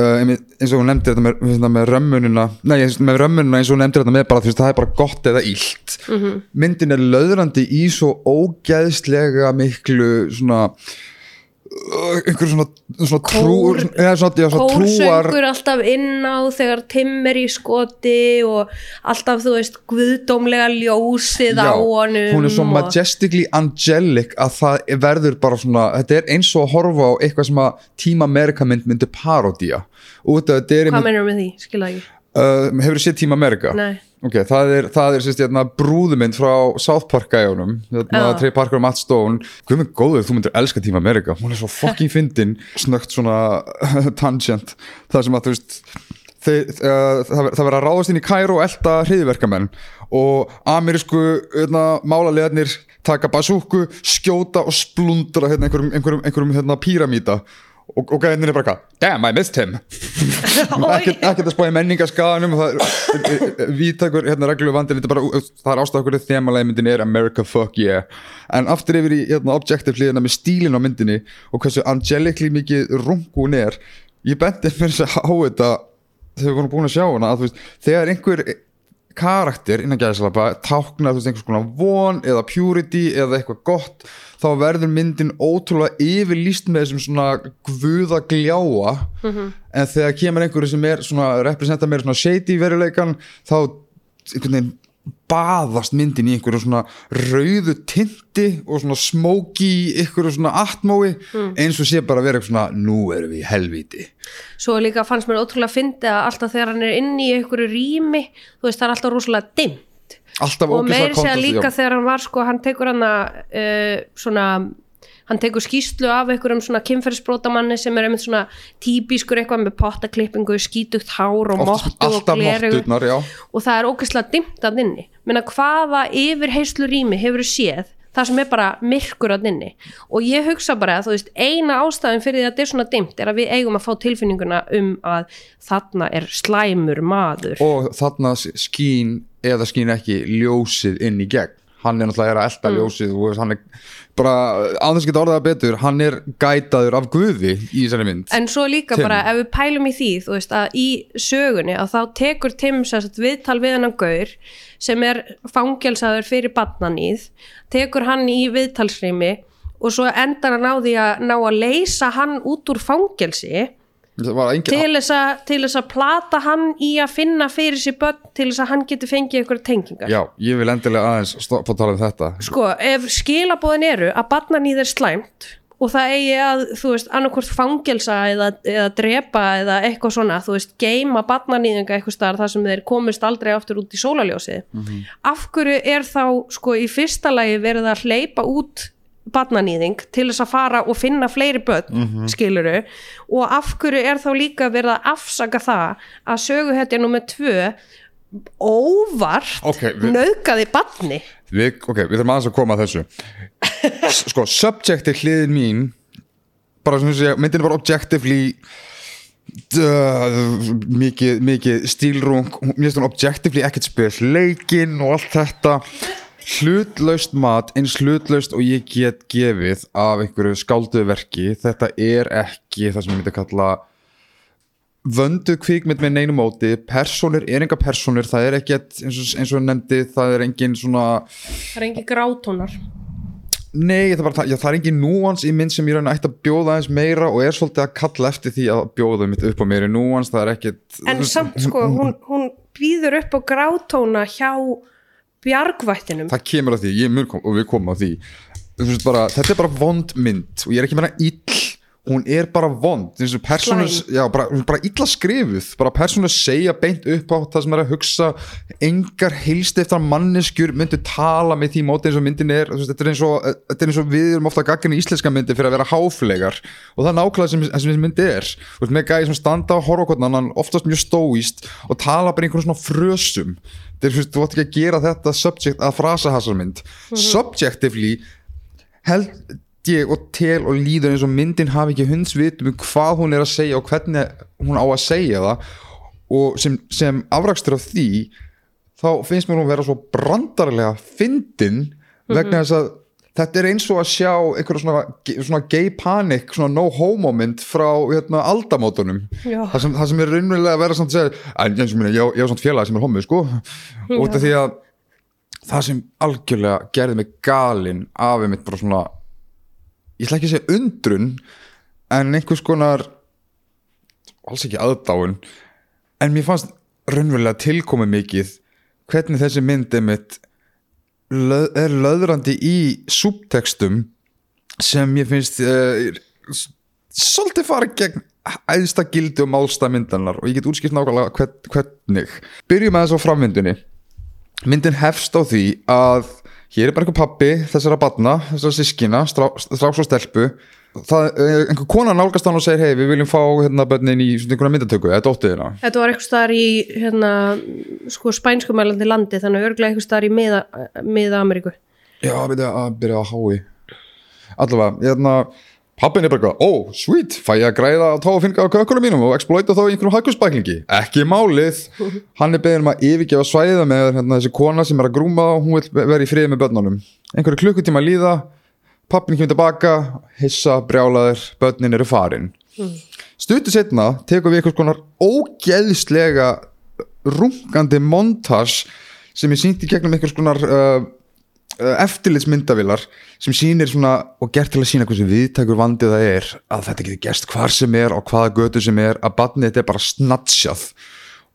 uh, eins og hún nefndir þetta með, með, með römmunina nei, með römmunina eins og hún nefndir þetta með bara þú veist, það er bara gott eða illt -hmm. myndin er löðrandi í svo ógeðslega miklu svona einhver svona, svona Kór- eða svona, já, svona trúar Kórsöngur alltaf inn á þegar Tim er í skoti og alltaf þú veist guðdómlega ljósið á honum hún er svo og- majestically angelic að það verður bara svona þetta er eins og að horfa á eitthvað sem að Team America mynd myndi parodía Hvað mennur með því? Skilða ekki uh, hefur þú séð Team America? Nei. Ok, það er, það er sérst, hérna, brúðumynd frá South Park gæjónum hérna, Já. Trey Parker og Matt Stone. Hvað með góður, þú myndir elska Team America. Hún er svo fucking fyndin, snögt svona tangent, það sem að þú veist þeir, uh, það, það verður að ráðast inn í Cairo og elda hriðverkamenn og amerísku hérna, málalegarnir taka basúku, skjóta og splundra hérna, einhverjum, einhverjum, einhverjum hérna, píramíta og, og gæðinir er bara eitthvað, damn I missed him. Ekkert að spáði menningaskaðanum og það er vítakur hérna reglu vandin þetta er bara, það er ástæða okkur þemalega myndin er America fuck yeah. En aftur yfir í hérna, objective hliðina með stílin á myndinni og hversu angelically mikið rungu hún er ég bendi fyrir þess að á þetta þegar við vorum búin að sjá hana að þú veist, þegar einhver karakter innan gæðislapa táknar þú veist einhvers konar von eða purity eða eitthvað gott þá verður myndin ótrúlega yfirlýst með þessum svona guða gljáa en þegar kemur einhverju sem er svona representa meira svona shady veruleikan þá einhvern veginn baðast myndin í einhverju svona rauðu tinti og svona smoky einhverju svona atmói eins og sé bara að vera eitthvað svona nú erum við í helvíti. Svo líka fannst mér ótrúlega fyndi að alltaf þegar hann er inn í einhverju rými þú veist það er alltaf rosalega dimmt. Alltaf og meir segja kontrast, líka já. þegar hann var sko, hann tekur hann að uh, svona hann tekur skýslu af einhverjum svona kynferðisbrótamanni sem er einmitt svona típiskur eitthvað með pottaklippingu, skítugt hár og Oft- mottu og gleru og það er ógeðslega dimmt að inni. Menna hvaða yfirheyslu rými hefur séð það sem er bara myrkur að inni? Og ég hugsa bara að þú veist eina ástæðin fyrir því að þetta er svona dimmt er að við eigum að fá tilfinninguna um að þarna er slæmur maður. Og þarna skín eða skín ekki ljósið inn í gegn hann er náttúrulega að elta ljósið og þú veist, hann er bara, án þess að geta orðað betur hann er gætaður af guði í þessari mynd En svo líka Tim. bara ef við pælum í því þú veist að í sögunni að þá tekur Tim sérst viðtal við hennan gaur sem er fangelsaður fyrir badnanýð tekur hann í viðtalsrými og svo endar hann á því að ná að leysa hann út úr engin til þess, að, til þess að plata hann í að finna fyrir sér börn til þess að hann geti fengið ykkur tengingar. Já, ég vil endilega aðeins stoppa að tala um þetta. Sko, ef skilabóðin eru að barnanýð er slæmt og það eigi að, þú veist, annarkvort fangelsa eða, eða drepa eða eitthvað svona, þú veist, geima barnanýðinga eitthvað staðar þar sem þeir komist aldrei aftur út í sólaljósið af hverju er þá, sko, í fyrsta lagi verið að hleypa út barnanýðing til þess að fara og finna fleiri börn, mm skiluru og af hverju er þá líka verið að afsaka það að söguhetja nummer tvö óvart Ok, við- nauðgaði barni? Við, ok, við þurfum aðeins að koma að þessu. Sko, subjective hliðin mín bara sem þessi, myndin er bara objectively dö, mikið, mikið stílrung mér finnst hún objectively ekkert spil leikinn og allt þetta hlutlaust mat eins hlutlaust og ég get gefið af einhverju skálduðu verki. Þetta er ekki það sem ég myndi að kalla vönduð kvikmynd með neinu móti. Personur er enga personur það er ekkert eins og, eins og ég nefndi það er engin svona það er engi grátónar. Nei, það bara, já, það er engin núans í mynd sem ég raun að ætti að bjóða aðeins meira og er svolítið að kalla eftir því að bjóða mitt upp á meiri núans, það er ekkit en samt sko, hún, hún býður upp á grátóna hjá bjargvættinum. Það kemur að því, ég mun kom, og við komum að því. Veist bara, þetta er bara vond mynd og ég er ekki meina ill hún er bara vond Slæm. já, bara, bara illa skrifuð. Bara persónur segja beint upp á það sem er að hugsa. Engar heilst eftir að manneskjur myndu tala með því móti eins og myndin er. Þetta er eins og, er eins og við erum ofta gagginni íslenska myndi fyrir að vera háflegar. Og það er nákvæmlega sem, þessi myndi er. Veist, með gæði sem standa á horfokotnan oftast mjög stóíst og tala bara einhvern svona frösum. Þetta er, þú veist, þú átt ekki að gera þetta subject að frasahasarmynd. Subjectively held ég og tel og líður eins og myndin hafi ekki hundsvitum um hvað hún er að segja og hvernig hún á að segja það. Og sem, sem afrakstur af því þá finnst mér hún vera svo brandarlega fyndin vegna þess að þetta er eins og að sjá einhverja svona, svona gay panic, svona no homo mynd frá hérna, aldamótunum. Já. það sem, það sem er raunverulega að vera samt að segja en eins og minna, ég, á svona félagi sem er homo sko, út af því að það sem algjörlega gerði mig galinn af mitt bara svona ég ætla ekki að segja undrun en einhvers konar alls ekki aðdáun en mér fannst raunverulega tilkomið mikið hvernig þessi mynd einmitt löð, er löðrandi í subtextum sem ég finnst uh, svolítið fara gegn æðsta gildi og málsta myndanar og ég get útskipt nákvæmlega hvern, hvernig. Byrjum að þess á framvindunni. Myndin hefst á því að hér er bara einhver pappi þessara batna, þessara sískina stráks og stelpu. Það, eh, einhver kona nálgast hann og segir hei við viljum fá hérna börnin í svona einhverja myndatöku. Eða dóttiðina Þetta var eitthvað staðar í hérna, sko, spænskumælandi landi þannig örglega eitthvað staðar í miða, miða Ameríku já, við að byrja að hái allavega, hérna pappin er bara eitthvað, oh, sweet, fæ ég að græða að tá og finna á kökkunum mínum og exploita þá í einhverjum hækusbæklingi, ekki málið. Hann er beðin um að yfirgefa svæða með hérna, þessi kona sem er að grúma og hún vil vera í friði með börnunum. Einhverju klukkutíma að líða pappin kemur tilbaka, hissa, brjálaður börnin eru farin. Stuttu setna tekum við einhvers konar ógeðslega rungandi montas sem er sýnt í gegnum einhvers konar uh, eftirlitsmyndavilar sem sýnir svona og gert til að sína hversu viðtækur vandið það er að þetta getur gerst hvar sem er á hvaða götu sem er að barnið þetta er bara snatsjað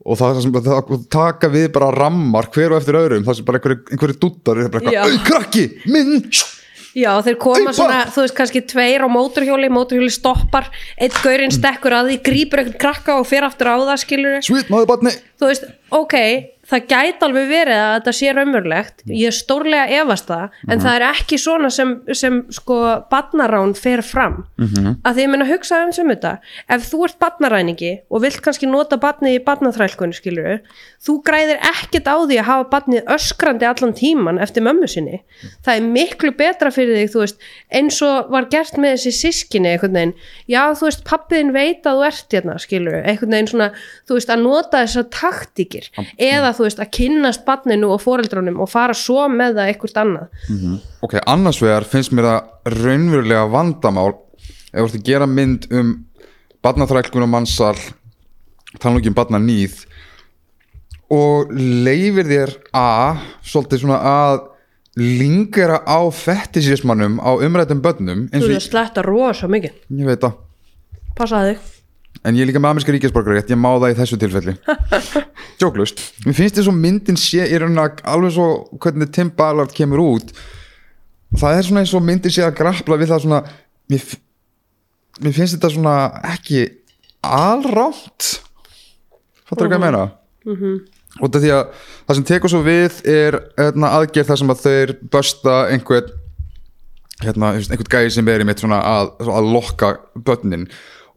og það sem það, taka við bara rammar hver og eftir öðrum það sem bara einhverju, dúttar er bara eitthvað, "Au, krakki, minn! Já, þeir koma Aupa! svona, þú veist, kannski tveir á móturhjóli, móturhjóli stoppar, eitt gaurinn stekkur að því, grípur einhvern krakka og fer aftur á það, skilur sweet, þú veist, ok, það gæti alveg verið að þetta sé raunverulegt. Ég er stórlega efast það en það er ekki svona sem, sem sko badnarán fer fram. -hmm. að því ég meina hugsa um sem þetta. Ef þú ert badnaræningi og vilt kannski nota badnið í badnaþrælkunni skilur þú græðir ekkert á því að hafa badnið öskrandi allan tíman eftir mömmu sinni. Það er miklu betra fyrir þig þú veist, eins og var gert með þessi sískinni einhvern veginn, já þú veist pappiðin veit að þú ert hérna skilur einhvern veginn svona, þú veist, að nota þessar taktíkir. Eða þú veist að kynnast badninu og foreldrunum og fara svo með það eitthvað annað. Ok, annars vegar finnst mér það raunverulega vandamál ef þú ert að gera mynd um barnaþrælkun og mannsal tala nú ekki um barnanýð og leifir þér að svolítið svona að lingera á fettisismannum á umrættum börnum þú veist að sletta rosa mikið. Ég veit það. Passaði þig En ég er líka með amerska ríkisborgarétt, ég má það í þessu tilfelli. Jóklust Mér finnst þess að myndin sé í raun að alveg svo hvernig Tim Ballard kemur út Það er svona eins og myndin sé að grappla við það svona Mér, mér finnst þetta svona ekki alrátt. Fattar þú hvað ég meina? Mm -hmm. Út af því að það sem tekur svo við er hérna, aðgerð þar sem að þeir bösta einhvern hérna, einhvern gæði sem er í mitt svona að, að lokka börnin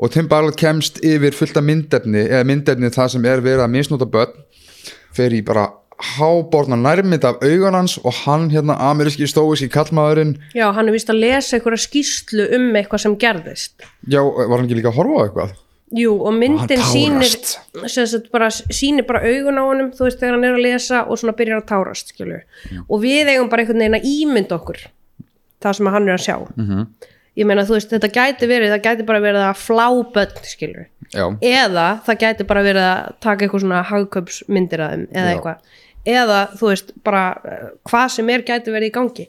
og Tim Ballard kemst yfir fullt af myndefni eða myndefni það sem er verið að misnóta börn. Fer í bara háborna nærmynd af augun hans og hann hérna ameríski stóiski kallmaðurinn já, hann er vist að lesa einhverja skýrslu um eitthvað sem gerðist. Já, var hann ekki líka að horfa á eitthvað? Jú, og myndin sýnir sýnir bara augun á honum þú veist þegar hann er að lesa og svona byrjar að tárast og við eigum bara einhvern veginn að ímynda okkur það sem hann er að sjá. -hmm. Ég meina þú veist þetta gæti verið, það gæti bara verið að flá börn skilur Já, eða það gæti bara verið að taka eitthvað svona hagköpsmyndir að þeim eða eitthvað. Eða þú veist bara eh, hvað sem er gæti verið í gangi.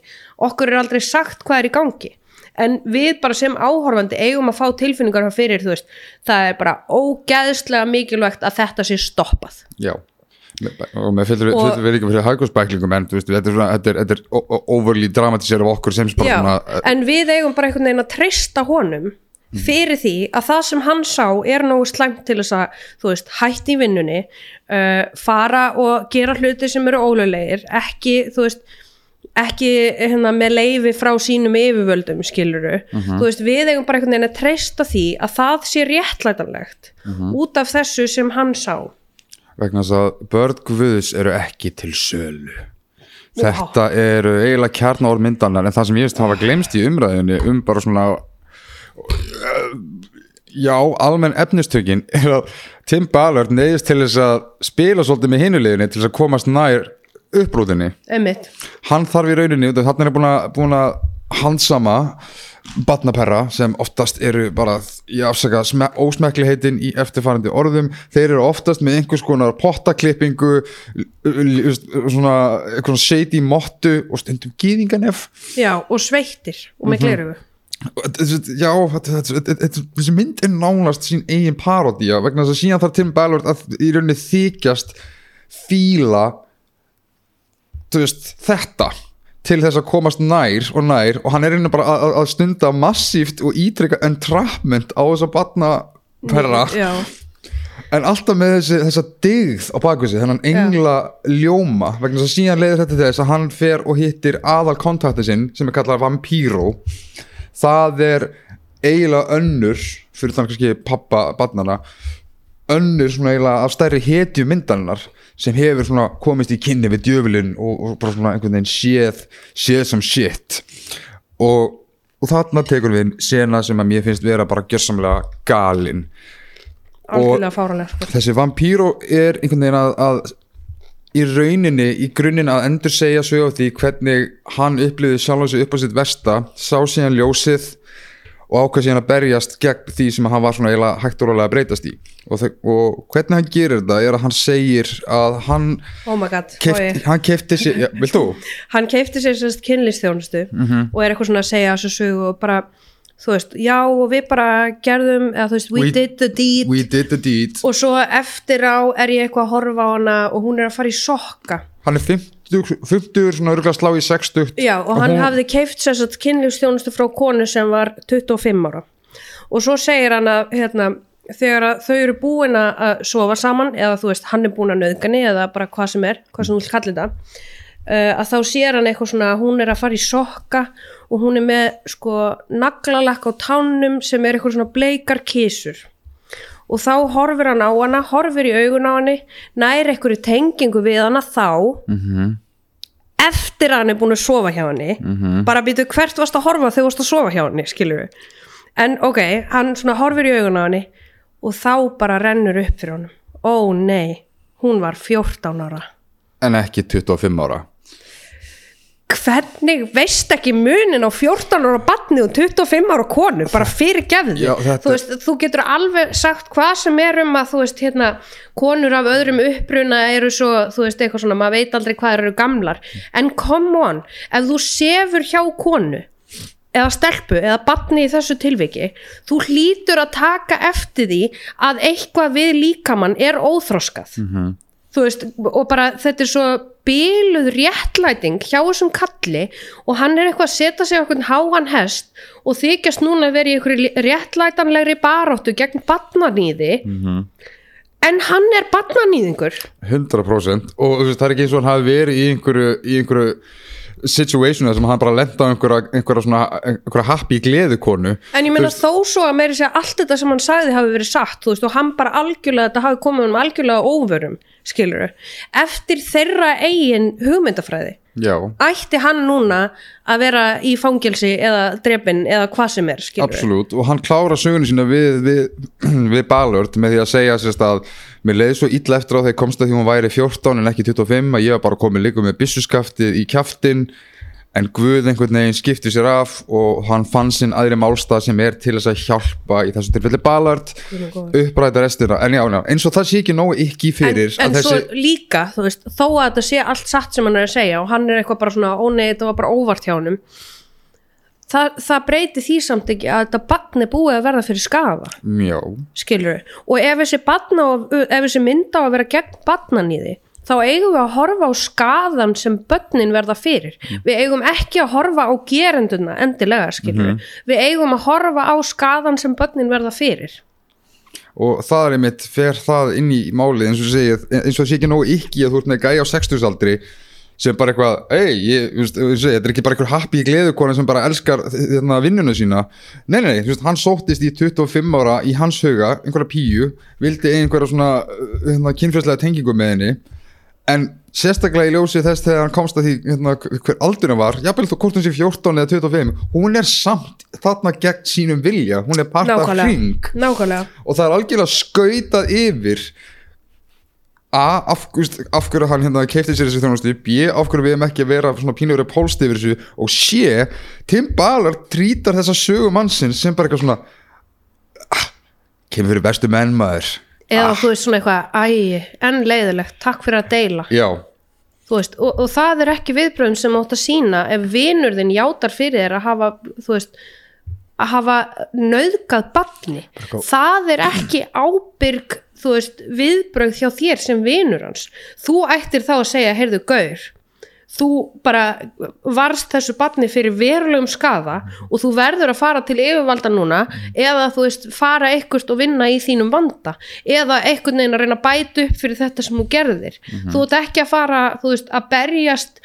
Okkur er aldrei sagt hvað er í gangi. En við bara sem áhorfandi eigum að fá tilfinningar fyrir þú veist það er bara ógeðslega mikilvægt að þetta sé stoppað. Já og með við líka fyrir hagkvæmsbæklingum en veist, þetta er, svona, þetta er, þetta er o- overly dramatísera af okkur sem svona, uh, en við eigum bara einhvern veginn að treysta honum fyrir því að það sem hann sá er nógu slæmt til þess að þú veist, hætti í vinnunni uh, fara og gera hluti sem eru ólöglegir ekki, þú veist ekki hérna, með leifi frá sínum yfirvöldum skiluru, þú veist, við eigum bara einhvern veginn að treysta því að það sé réttlætanlegt út af þessu sem hann sá vegna þess að börn guðs eru ekki til sölu. Þetta eru eiginlega kjarnáður myndanar en það sem ég veist hafa glemst í umræðinni um bara svona já, almenn efnistökin er að Tim Ballard neyðist til þess að spila svolítið með hinuleginni til þess að komast nær uppbrúðinni. Hann þarf í rauninni út af þannig er búin að, búin batnaperra sem oftast eru bara ég afsaka sme, ósmekkligheitin í eftirfarandi orðum. Þeir eru oftast með einhvers konar pottaklippingu svona eitthvað shady mottu og stundum gýðinganef Já, og sveittir og með glerugu já, þessi mynd er nánast sín eigin parodía vegna þess að síðan þarf Tim Ballard að í rauninni þykjast fíla veist, þetta til þess að komast nær og nær og hann er einnig bara að, að- að stunda massíft og ítrykka entrapment á þess að batna perra Já, en alltaf með þessi, þessa digð á bakvið sig, þennan engla ljóma vegna þess að síðan leiðir þetta til þess að hann fer og hittir aðal kontakti sinn sem er kallað vampíró það er eiginlega önnur fyrir þannig kannski pappa barnana önnur svona eiginlega af stærri hetju myndarinnar sem hefur svona komist í kynni við djöfulinn og, og bara svona einhvern veginn séð séð sem shit og, og þarna tekur við sena sem að mér finnst vera bara gjörsamlega galinn algjörlega fáranlega sko. þessi vampíró er einhvern veginn að, að í rauninni, í grunninn að endur segja sög á því hvernig hann upplýði sjálf sig upp á sitt versta sá síðan ljósið og ákvað síðan að berjast gegn því sem hann var svona eiginlega hægt og rólega að breytast í. Og, og hvernig hann gerir þetta er að hann segir að hann Oh my god, keft, hann kefti sér, já, vilt þú? hann keipti sér sérst kynlistþjónustu og er eitthvað svona að segja þessu sögu og bara, þú veist, já og við bara gerðum, eða þú veist, we, We- did deed. We did the deed. Og svo eftir á er ég eitthvað að horfa á hana og hún er að fara í sokka. Hann er 50, 50 svona örgulega slá í 60 já og hann hún- hafði keift sérst kynlistþjónustu frá konu sem var 25 ára. Og svo segir hann að hérna, þegar að þau eru búin að sofa saman eða þú veist, hann er búin að nöðgani eða bara hvað sem er, hvað sem þú vil kalla þetta uh, að þá sér hann eitthvað svona hún er að fara í sokka og hún er með sko naglalakk á tánum sem er eitthvað svona bleikar kísur og þá horfir hann á hana, horfir í augun á henni nær einhverju tengingu við hana þá eftir að hann er búin að sofa hjá henni. Bara býtu hvert varst að horfa þegar þú varst að sofa hjá henni skilur við en ok, hann svona horfir í augun á henni og þá bara rennur upp fyrir honum. Ó nei, hún var 14 ára. En ekki 25 ára hvernig veist ekki munin á 14 ára batni og 25 ára konu? Bara fyrir þetta- þú, þú getur alveg sagt hvað sem er um að þú veist hérna konur af öðrum uppruna eru svo þú veist eitthvað svona, maður veit aldrei hvað eru gamlar. En come on, ef þú sefur hjá konu eða stelpu eða batni í þessu tilviki þú hlýtur að taka eftir því að eitthvað við líkamann er óþroskað þú veist, og bara þetta er svo byluð réttlæting hjá þessum kalli og hann er eitthvað að setja sig okkur háan hest og þykjast núna að vera í einhverju réttlætanlegri baráttu gegn batnanýði en hann er batnanýðingur 100% og veist, það er ekki eins og hann hafi verið í einhverju, í einhverju situationu þar sem hann bara lenda á einhverja, einhverja, svona, einhverja happy gleðukonu en ég veist, þó svo að meiri segja allt þetta sem hann sagði hafi verið satt þú veist, og hann bara algjörlega, þetta hafi komið um algjörlega óvörum, skilur eftir þeirra eigin hugmyndafræði já, ætti hann núna að vera í fangelsi eða drepin eða hvað sem er skilur absolutt og hann klára sögunu sína við, við, við Ballard með því að segja sérst að mér leiði svo illa eftir á þegar komst að því hún væri 14 en ekki 25 að ég var bara komið líka með byssuskaftið í kjaftin en Guð einhvern veginn skipti sér af og hann fann sinn aðri málstað sem er til þess að hjálpa í þessu tilfelli Ballard uppræta restina, en já, eins og það sé ekki nógu ekki fyrir en, en að svo þessi líka, þú veist, þó að þetta sé allt satt sem hann er að segja og hann er eitthvað bara svona ónei, þetta var bara óvart hjá honum það, það breyti því samt ekki að þetta barn er búið að verða fyrir skafa já, skilur og ef þessi, barna, ef þessi mynd á að vera gegn barnan í því þá eigum við að horfa á skaðan sem börnin verða fyrir. Við eigum ekki að horfa á gerenduna endilega skilur við eigum að horfa á skaðan sem börnin verða fyrir. Og það er einmitt fer það inn í málið eins og segi, eins og sé ekki nógu ekki að þú ert með gæja á 60 aldri sem bara eitthvað, ei, ég, ég segi, þetta er ekki bara eitthvað happy gleðukona sem bara elskar þarna vinnuna sína. Nei, nei, nei, hann sóttist í 25 ára í hans huga, einhverja píu vildi einhverja svona hérna, kynfjölslega tengingu með henni. En sérstaklega í ljósi þess þegar hann komst að því hérna, hver aldurinn var jafnvel þú hvort hún sé 14 eða 25 hún er samt þarna gegn sínum vilja. Hún er part af hring. Nákvæmlega. og það er algjörlega skautað yfir A, af, af hverju hann hérna keipti sér þessi þjónustu? B, af hverju við erum ekki að vera svona pínur repólst yfir þessu? Og C, Tim Ballard trítar þessa sögu mannsins sem bara eitthvað svona ah, kemur fyrir bestu menn maður. Eða þú veist svona eitthvað, æ, enn leiðilegt takk fyrir að deila. Já, veist, og, og það er ekki viðbröðum sem átt að sína ef vinur þinn játar fyrir þér að hafa þú veist, að hafa nöðgað barni. Það er ekki ábyrg þú veist, viðbröð hjá þér sem vinur hans. Þú ættir þá að segja, heyrðu, gaur þú bara varst þessu barni fyrir verulegum skaða og þú verður að fara til yfirvalda núna eða þú veist fara ekkert og vinna í þínum vanda eða einhvern veginn að reyna að bæta upp fyrir þetta sem þú gerðir. Þú ert ekki að fara þú veist að berjast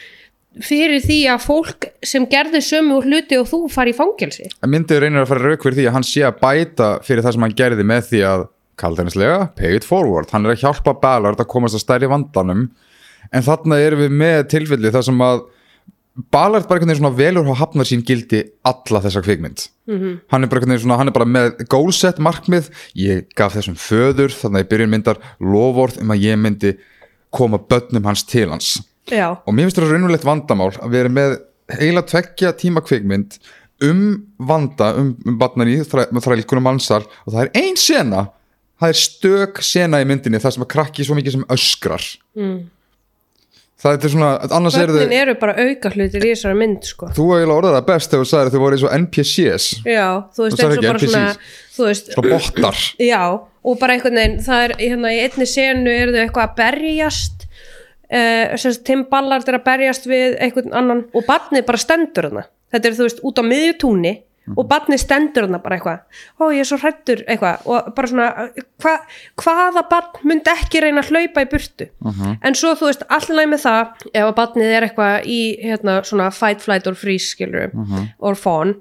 fyrir því að fólk sem gerði sömu hluti og þú fari í fangelsi. Myndið reynir að fara rauk fyrir því að hann sé að bæta fyrir það sem hann gerði með því að kaldanislega, pay it forward. Hann er að hjálpa Ballard að komast að stærri vandanum. En þarna erum við með tilfelli þar sem að Ballard bara einhvern veginn svona velur að hafna sín gildi alla þessa kvikmynd. -hmm. hann er bara einhvern veginn svona, hann er bara með goalset markmið, ég gaf þessum föður þannig að í byrjun myndar lofórð um að ég myndi koma börnum hans til hans. Já, og mér finnst þetta raunulegt vandamál að við erum með heila tveggja tíma kvikmynd um vanda um, um barnan í þrælkunum mannsal og það er ein sena það er stök sena í myndinni þar sem að krakki svo mikið sem öskrar mm. það er svona, annars eru þau eru bara auka hlutir í þessari mynd sko. þú eiginlega orðað það best þegar þú sagðir að þau voru eins og NPCs já, þú veist eins og bara svona NPCs. þú veist, svona bottar Já, og bara einhvern veginn, það er hérna í einni senu eru þau eitthvað að berjast uh, Tim Ballard er að berjast við einhvern annan og barnið bara stendur hana þetta er þú veist út á miðju túni og barnið stendur hana bara eitthvað. Ó ég er svo hrættur eitthvað. Og bara svona hva, hvaða barn myndi ekki reyna að hlaupa í burtu? En svo þú veist allir með það ef að barnið er eitthvað í hérna svona fight, flight or freeze skilur or fawn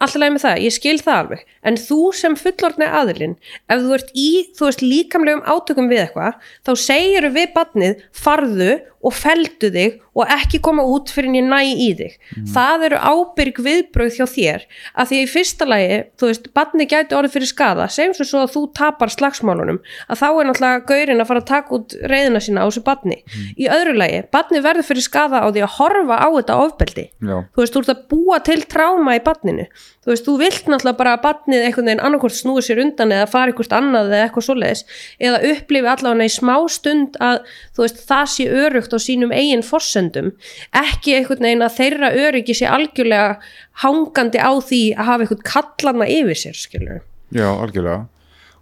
alltaf leið með það, ég skil það alveg. En þú sem fullorðni aðilinn ef þú ert í, þú veist, líkamlegum átökum við eitthvað, þá segir við badnið, farðu og feldu þig og ekki koma út fyrir ég næ í þig. Það eru ábyrg viðbröð hjá þér, að því í fyrsta lagi, þú veist, badnið gæti orðið fyrir skada, segjum svo svo að þú tapar slagsmálunum, að þá er náttúrulega gaurinn að fara að taka út reyðina sína á þessu badni. Í öðru lagi, badnið verður fyrir skada á því að horfa á þetta ofbeldi Já. þú veist, þú ert að búa til tráma í badninu þú veist, þú vilt náttúrulega bara að badnið einhvern veginn annarkvort snúi sér undan eða fara einhvert annað eða eitthvað svoleiðis eða upplifi allavega í smá stund að þú veist, það sé örugt á sínum eigin forsendum, ekki einhvern veginn að þeirra öryggi sé algjörlega hangandi á því að hafa einhvern kallana yfir sér, skilur Já, algjörlega.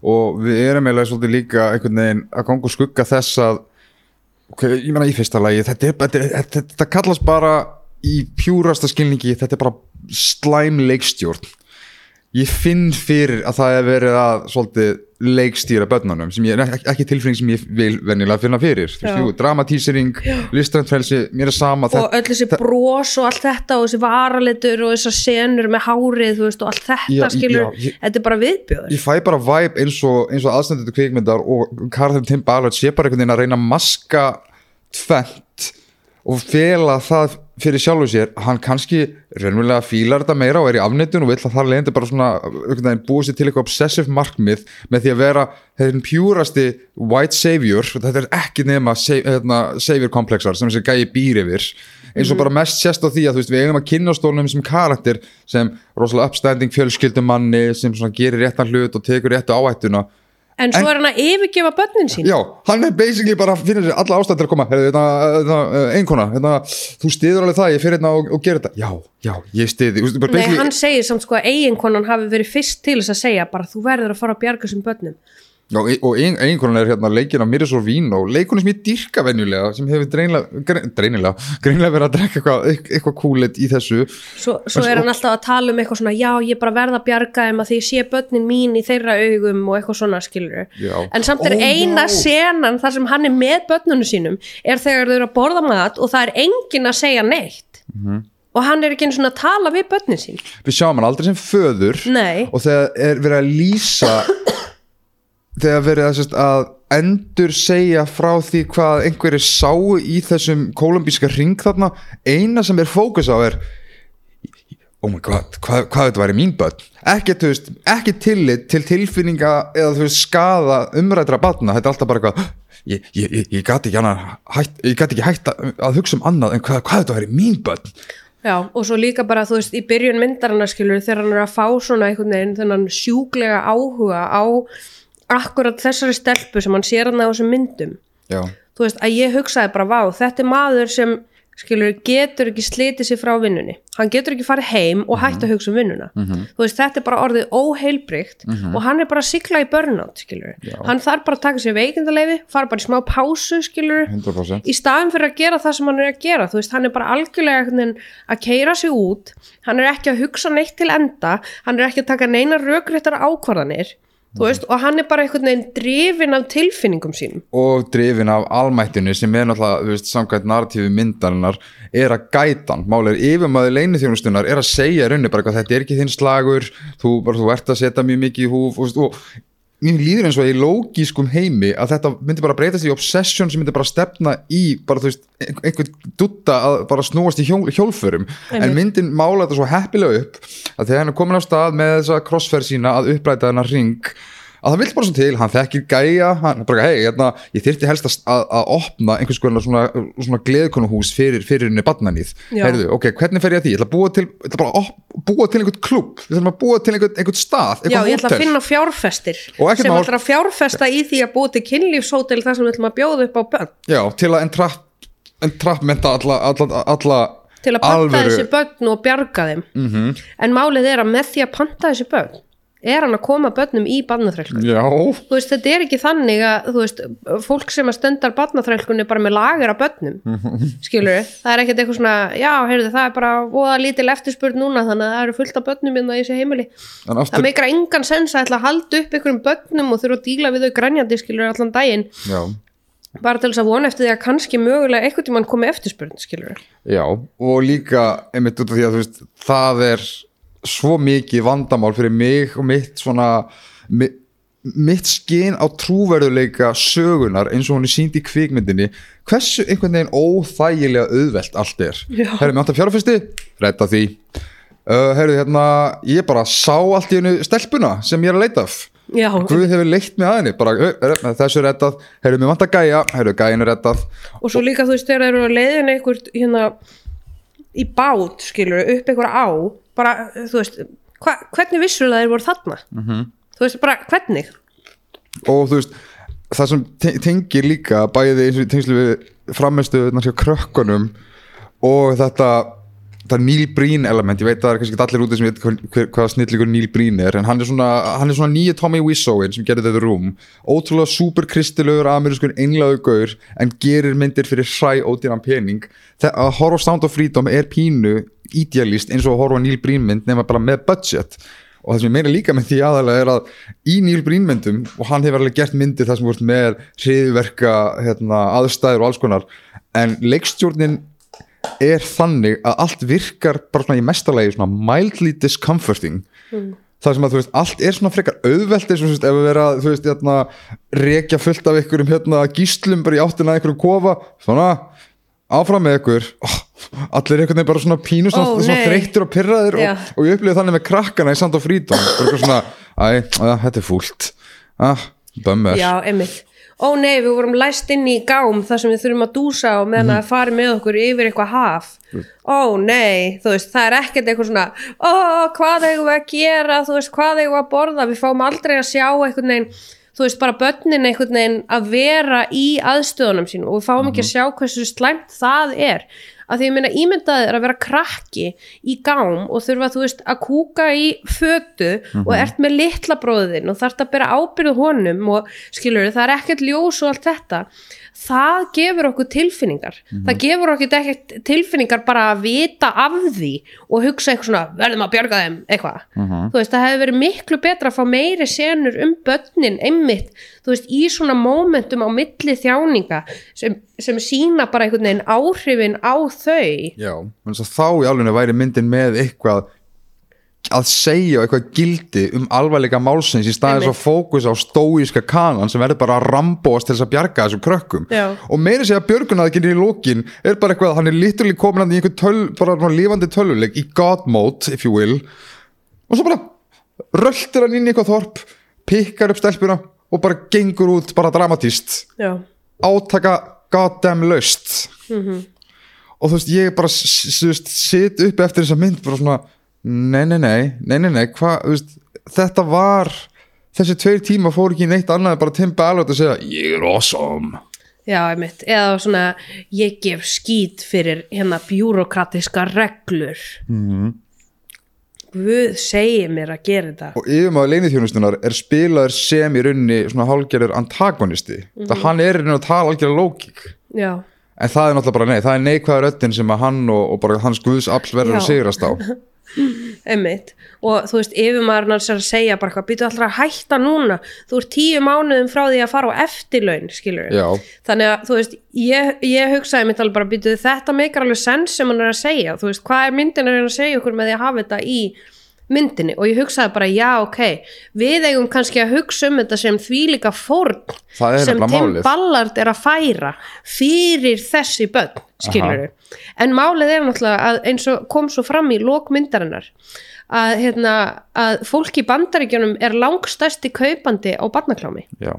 Og við erum eiginlega svolítið líka einhvern veginn að ganga og skugga þess að ok, ég meina í fyrsta lagi þetta, þetta, þetta, þetta kallast bara í pjúrasta skilningi, þetta er bara slæm leikstjórn ég finn fyrir að það er verið að svolítið leikstýra börnunum sem ég ekki, ekki tilfinning sem ég vil venjulega finna fyrir. Jú, dramatísering, listræntfrelsi mér er sama og öll þessi bros og allt þetta og þessi varalitur og þessar senur með hárið, þú veist, og allt þetta Já, skilur, já, ég- þetta er bara viðbjóður. Ég fæ bara vibe eins og, eins og aðstendur kvikmyndar og Karðin Tim Ballard sé bara einhvern veginn að reyna að maska tvent og fela það fyrir sjálfu sér hann kannski raunverulega fílar þetta meira og er í afnettun og vill að það leiðandi bara svona búið sér til eitthvað obsessive markmið með því að vera þeirrin pjúrasti white savior. Þetta er ekki nema hérna, savior komplexar sem þessi gæi býr yfir. Eins og bara mest sést á því að veist, við eigum að kynna stólnum sem karakter sem rosalega upstanding fjölskyldumanni sem gerir réttan hlut og tekur réttu áhættuna en svo En- er hann að yfirgefa börnin sín. Já, hann er basically bara að finna sér alla ástæð til að koma. Hérna, hérna, einkona, hérna, þú stiður alveg það, ég fyrir hérna og, og gerir þetta. Já, já, ég stiði Nei, basically- hann segir samt sko að eiginkonan hafi verið fyrst til þess að segja bara þú verður að fara að bjarga þessum börnum Já, e- og ein, einkonan er hérna leikin af og og leikunum sem ég dyrka venjulega sem hefur dreinilega, grein, dreinilega greinilega verið að drekka eitthvað, eitthvað kúlet í þessu Svo, svo er hann alltaf að tala um eitthvað svona já ég bara verð að bjarga þeim að því ég sé börnin mín í þeirra augum og eitthvað svona skilur Já. en samt er Ó, eina já. senan þar sem hann er með börnunum sínum er þegar þau eru að borða mat og það er enginn að segja neitt Mhm. og hann er ekki svona að tala við börnin sín Við sjáum hann aldrei sem föður Nei. og þegar er verið að lýsa þegar verið að, sérst, að endur segja frá því hvað einhverjir sáu í þessum kolumbíska ring þarna eina sem er fókus á er oh my god, hvað, hvað þetta væri mín börn? Ekki, veist, ekki tillit til tilfinninga eða þú veist skada umrætra batna, þetta er alltaf bara eitthvað ég, ég, ég, ég gati ekki, hætt, ekki hætt að, hugsa um annað en hvað, hvað þetta væri mín börn. Já, og svo líka bara, þú veist, í byrjun myndarinnar skilur þegar hann er að fá svona einhvern veginn þennan sjúklega áhuga á akkurat þessari stelpu sem hann sér hann á þessum myndum. Já, þú veist, að ég hugsaði bara, vá, þetta er maður sem skilur, getur ekki slitið sér frá vinnunni. Hann getur ekki farið heim og hægt að hugsa um vinnuna. Þú veist, þetta er bara orðið óheilbrygt og hann er bara að sigla í burnout hann þarf bara að taka sér veikindaleifi fara bara í smá pásu skilur 100% í staðin fyrir að gera það sem hann er að gera. Þú veist, hann er bara algjörlega að keira sig út, hann er ekki að hugsa neitt til enda, hann er ekki að taka neina rökréttar ákvarðanir þú veist, og hann er bara einhvern veginn drifin af tilfinningum sínum. Og drifin af almættinu sem er náttúrulega, þú veist, samkvæmt narratífi myndarinnar er að gætan, máli er yfirmaður leini þjónustunar, er að segja í rauninni bara eitthvað, þetta er ekki þinn slagur þú, bara, þú ert að setja mjög mikið í húf og, og mér líður eins og í lógískum heimi að þetta myndi bara breytast í obsession sem myndi bara stefna í bara þú veist, ein- einhvern dutta að bara snúast í hjól, hjólförum en Einmitt. myndin mála þetta svo heppilega upp að þegar hann er komin á stað með þessa crossferð sína að uppræta hennar ring að það vill bara svo til, hann þekkir gæja hann bara, hei, hérna, ég þyrfti helst að, að, að opna einhvers konar svona, svona gleðkonuhús fyrir, fyrir henni badnanýð Já. heyrðu, ok, hvernig fer ég að því? Ég ætla að búa til, ég ætla bara að búa til einhvern klubb ég ætla að búa til einhvern, einhvern stað Já, einhvern ég ætla að hótel. finna fjárfestir sem mál. ætla að fjárfesta í því að búa til kynlífshótel þar sem við ætlum að bjóða upp á börn Já, til að entrapp entrappmenta alla, alla, alla til að panta Mhm. þessi börn og bjarga þeim -hmm. en málið er að með því að panta þessi börn er hann að koma börnum í barnaþrælkun? Já, þú veist, þetta er ekki þannig að þú veist, fólk sem að stundar barnaþrælkunni bara með lager af börnum skilur það er ekkert eitthvað svona já, heyrðu, það er bara voða lítil eftirspurn núna þannig að það eru fullt af börnum hérna í þessi heimili. En það aftur meikar engan sens að ætla að halda upp einhverjum börnum og þurfa að díla við þau grænjandi skilur allan daginn. Já, bara til þess að vona eftir því að kannski mögulega einhvern tímann komi eftirspurn skilur já, og líka einmitt að það svo mikið vandamál fyrir mig og mitt svona mi, mitt skinn á trúverðuleika sögunar eins og hún er sínd í kvikmyndinni hversu einhvern veginn óþægilega auðvelt allt er. Já. Herri, mér átt að fjárfesti, redda því. Uh, Herri, hérna, ég bara sá allt í hennu stelpuna sem ég er að leita af. Já, Guð hefur leitt mig að henni. Bara, uh, þessu er reddað, heyrðu mér vant að gæja heyrðu, gæjin er reddað. Og svo líka þú veist þegar þeir eru að leiðin einhvert hérna í bát skilur upp einhver á bara þú veist hva, hvernig vissur það þeir voru þarna -hmm. þú veist bara hvernig og þú veist, það sem te- tengir líka bæði eins og tengslu við framistu hjá krökkunum og þetta þetta Neil Breen element, ég veit að það er kannski ekki allir úti sem veit hver, hvað snillíkur Neil Breen er en hann er svona, hann er svona nýja Tommy Wiseauin sem gerir þetta rúm, ótrúlega superkristilegur amerískur einlaðu gaur en gerir myndir fyrir hræ ódýran pening. Þegar að horfa Sound of Freedom er pínu idealist eins og að horfa Neil Breen mynd nema bara með budget. Og það sem ég meina líka með því aðalega er að í Neil Breen myndum og hann hefur alveg gert myndir þar sem voru með hriðverka hérna, aðstæður og alls konar en leikstjórnin er þannig að allt virkar bara svona í mestalagi svona mildly discomforting það sem að þú veist, allt er svona frekar auðvelt eins og þú veist, ef við vera, þú veist, hérna rekja fullt af einhverjum hérna gíslum bara í áttina að einhverjum kofa, svona áfram með ykkur oh, allir einhvern veginn bara svona pínu Ó, svona nei. þreyttir og pyrraðir Já. og, og ég upplýði þannig með krakkana í Sand og Frítón svona, æ, að, þetta er fúlt ah, bömmur Já, einmitt. Ó nei, við vorum læst inn í gám þar sem við þurfum að dúsa og meðan Mhm. að fara með okkur yfir eitthvað haf. Ó nei, þú veist, það er ekkert eitthvað svona, ó, hvað eigum við að gera, þú veist, hvað eigum við að borða, við fáum aldrei að sjá einhvern veginn, þú veist, bara börnin einhvern veginn að vera í aðstöðunum sínum og við fáum ekki að sjá hversu slæmt það er. Að því ég meina ímyndaði er að vera krakki í gám og þurfa, þú veist, að kúka í fötu og ert með litla bróðin og þarft að bera ábyrðu honum og skilur það er ekkert ljós og allt þetta það gefur okkur tilfinningar. Það gefur okkur ekkert tilfinningar bara að vita af því og hugsa eitthvað svona, verðum að bjarga þeim eitthvað, þú veist, það hefði verið miklu betra að fá meiri senur um börnin einmitt, þú veist, í svona momentum á milli þjáninga sem, sem sína bara einhvern veginn áhrifin á þau. Já, þá í alveg væri myndin með eitthvað að segja eitthvað gildi um alvarleika málsins í staðins að fókus á stóíska kanan sem verður bara að rambóast til þess að bjarga þessum krökkum. Já. og meiri segja björgunaðkynni í lókin er bara eitthvað, hann er literally komin hann í einhver töl, bara lífandi tölvuleik í God mode, if you will. Og svo bara röltir hann inn í eitthvað þorp pikkar upp stelpuna og bara gengur út bara dramatíst já, átaka goddamn löst og þú veist ég bara s- s- þú veist, sit upp eftir þessa mynd bara svona nei nei nei, nei nei nei hvað, þú veist, þetta var þessi tveir tíma fór ekki neitt annað bara Tim Ballard að segja ég er awesome. Já, einmitt. Eða svona, ég gef skít fyrir hérna bjúrokratiska reglur. Mhm. Guð segir mér að gera þetta. Og yfirmaður leinithjónustunar er spilaður sem í rauninni svona hálgerður antagonisti. Það hann er í rauninni að tala algjörða lókik já, en það er náttúrulega bara nei, það er neikvæða röddin sem að hann og, og bara hans guðs afl verður að sigrast á. Einmitt. Og þú veist, yfirmaðurinn hans er að segja bara eitthvað, býtu allra að hætta núna? Þú ert tíu mánuðum frá því að fara á eftirlaun skilur Já. þannig að þú veist, ég, ég hugsaði mitt alveg bara býtu þetta meikar alveg sens sem hann er að segja. Þú veist, hvað er myndin að segja okkur með því að hafa þetta í myndinni og ég hugsaði bara já ok, við eigum kannski að hugsa um þetta sem þvílíka fórn Það er sem Tim. Ballard er að færa fyrir þessi börn, skilur en málið er náttúrulega að eins og kom svo fram í lókmyndarinnar að, hérna, að fólk í bandaríkjunum er langstæsti kaupandi á barnaklámi Já.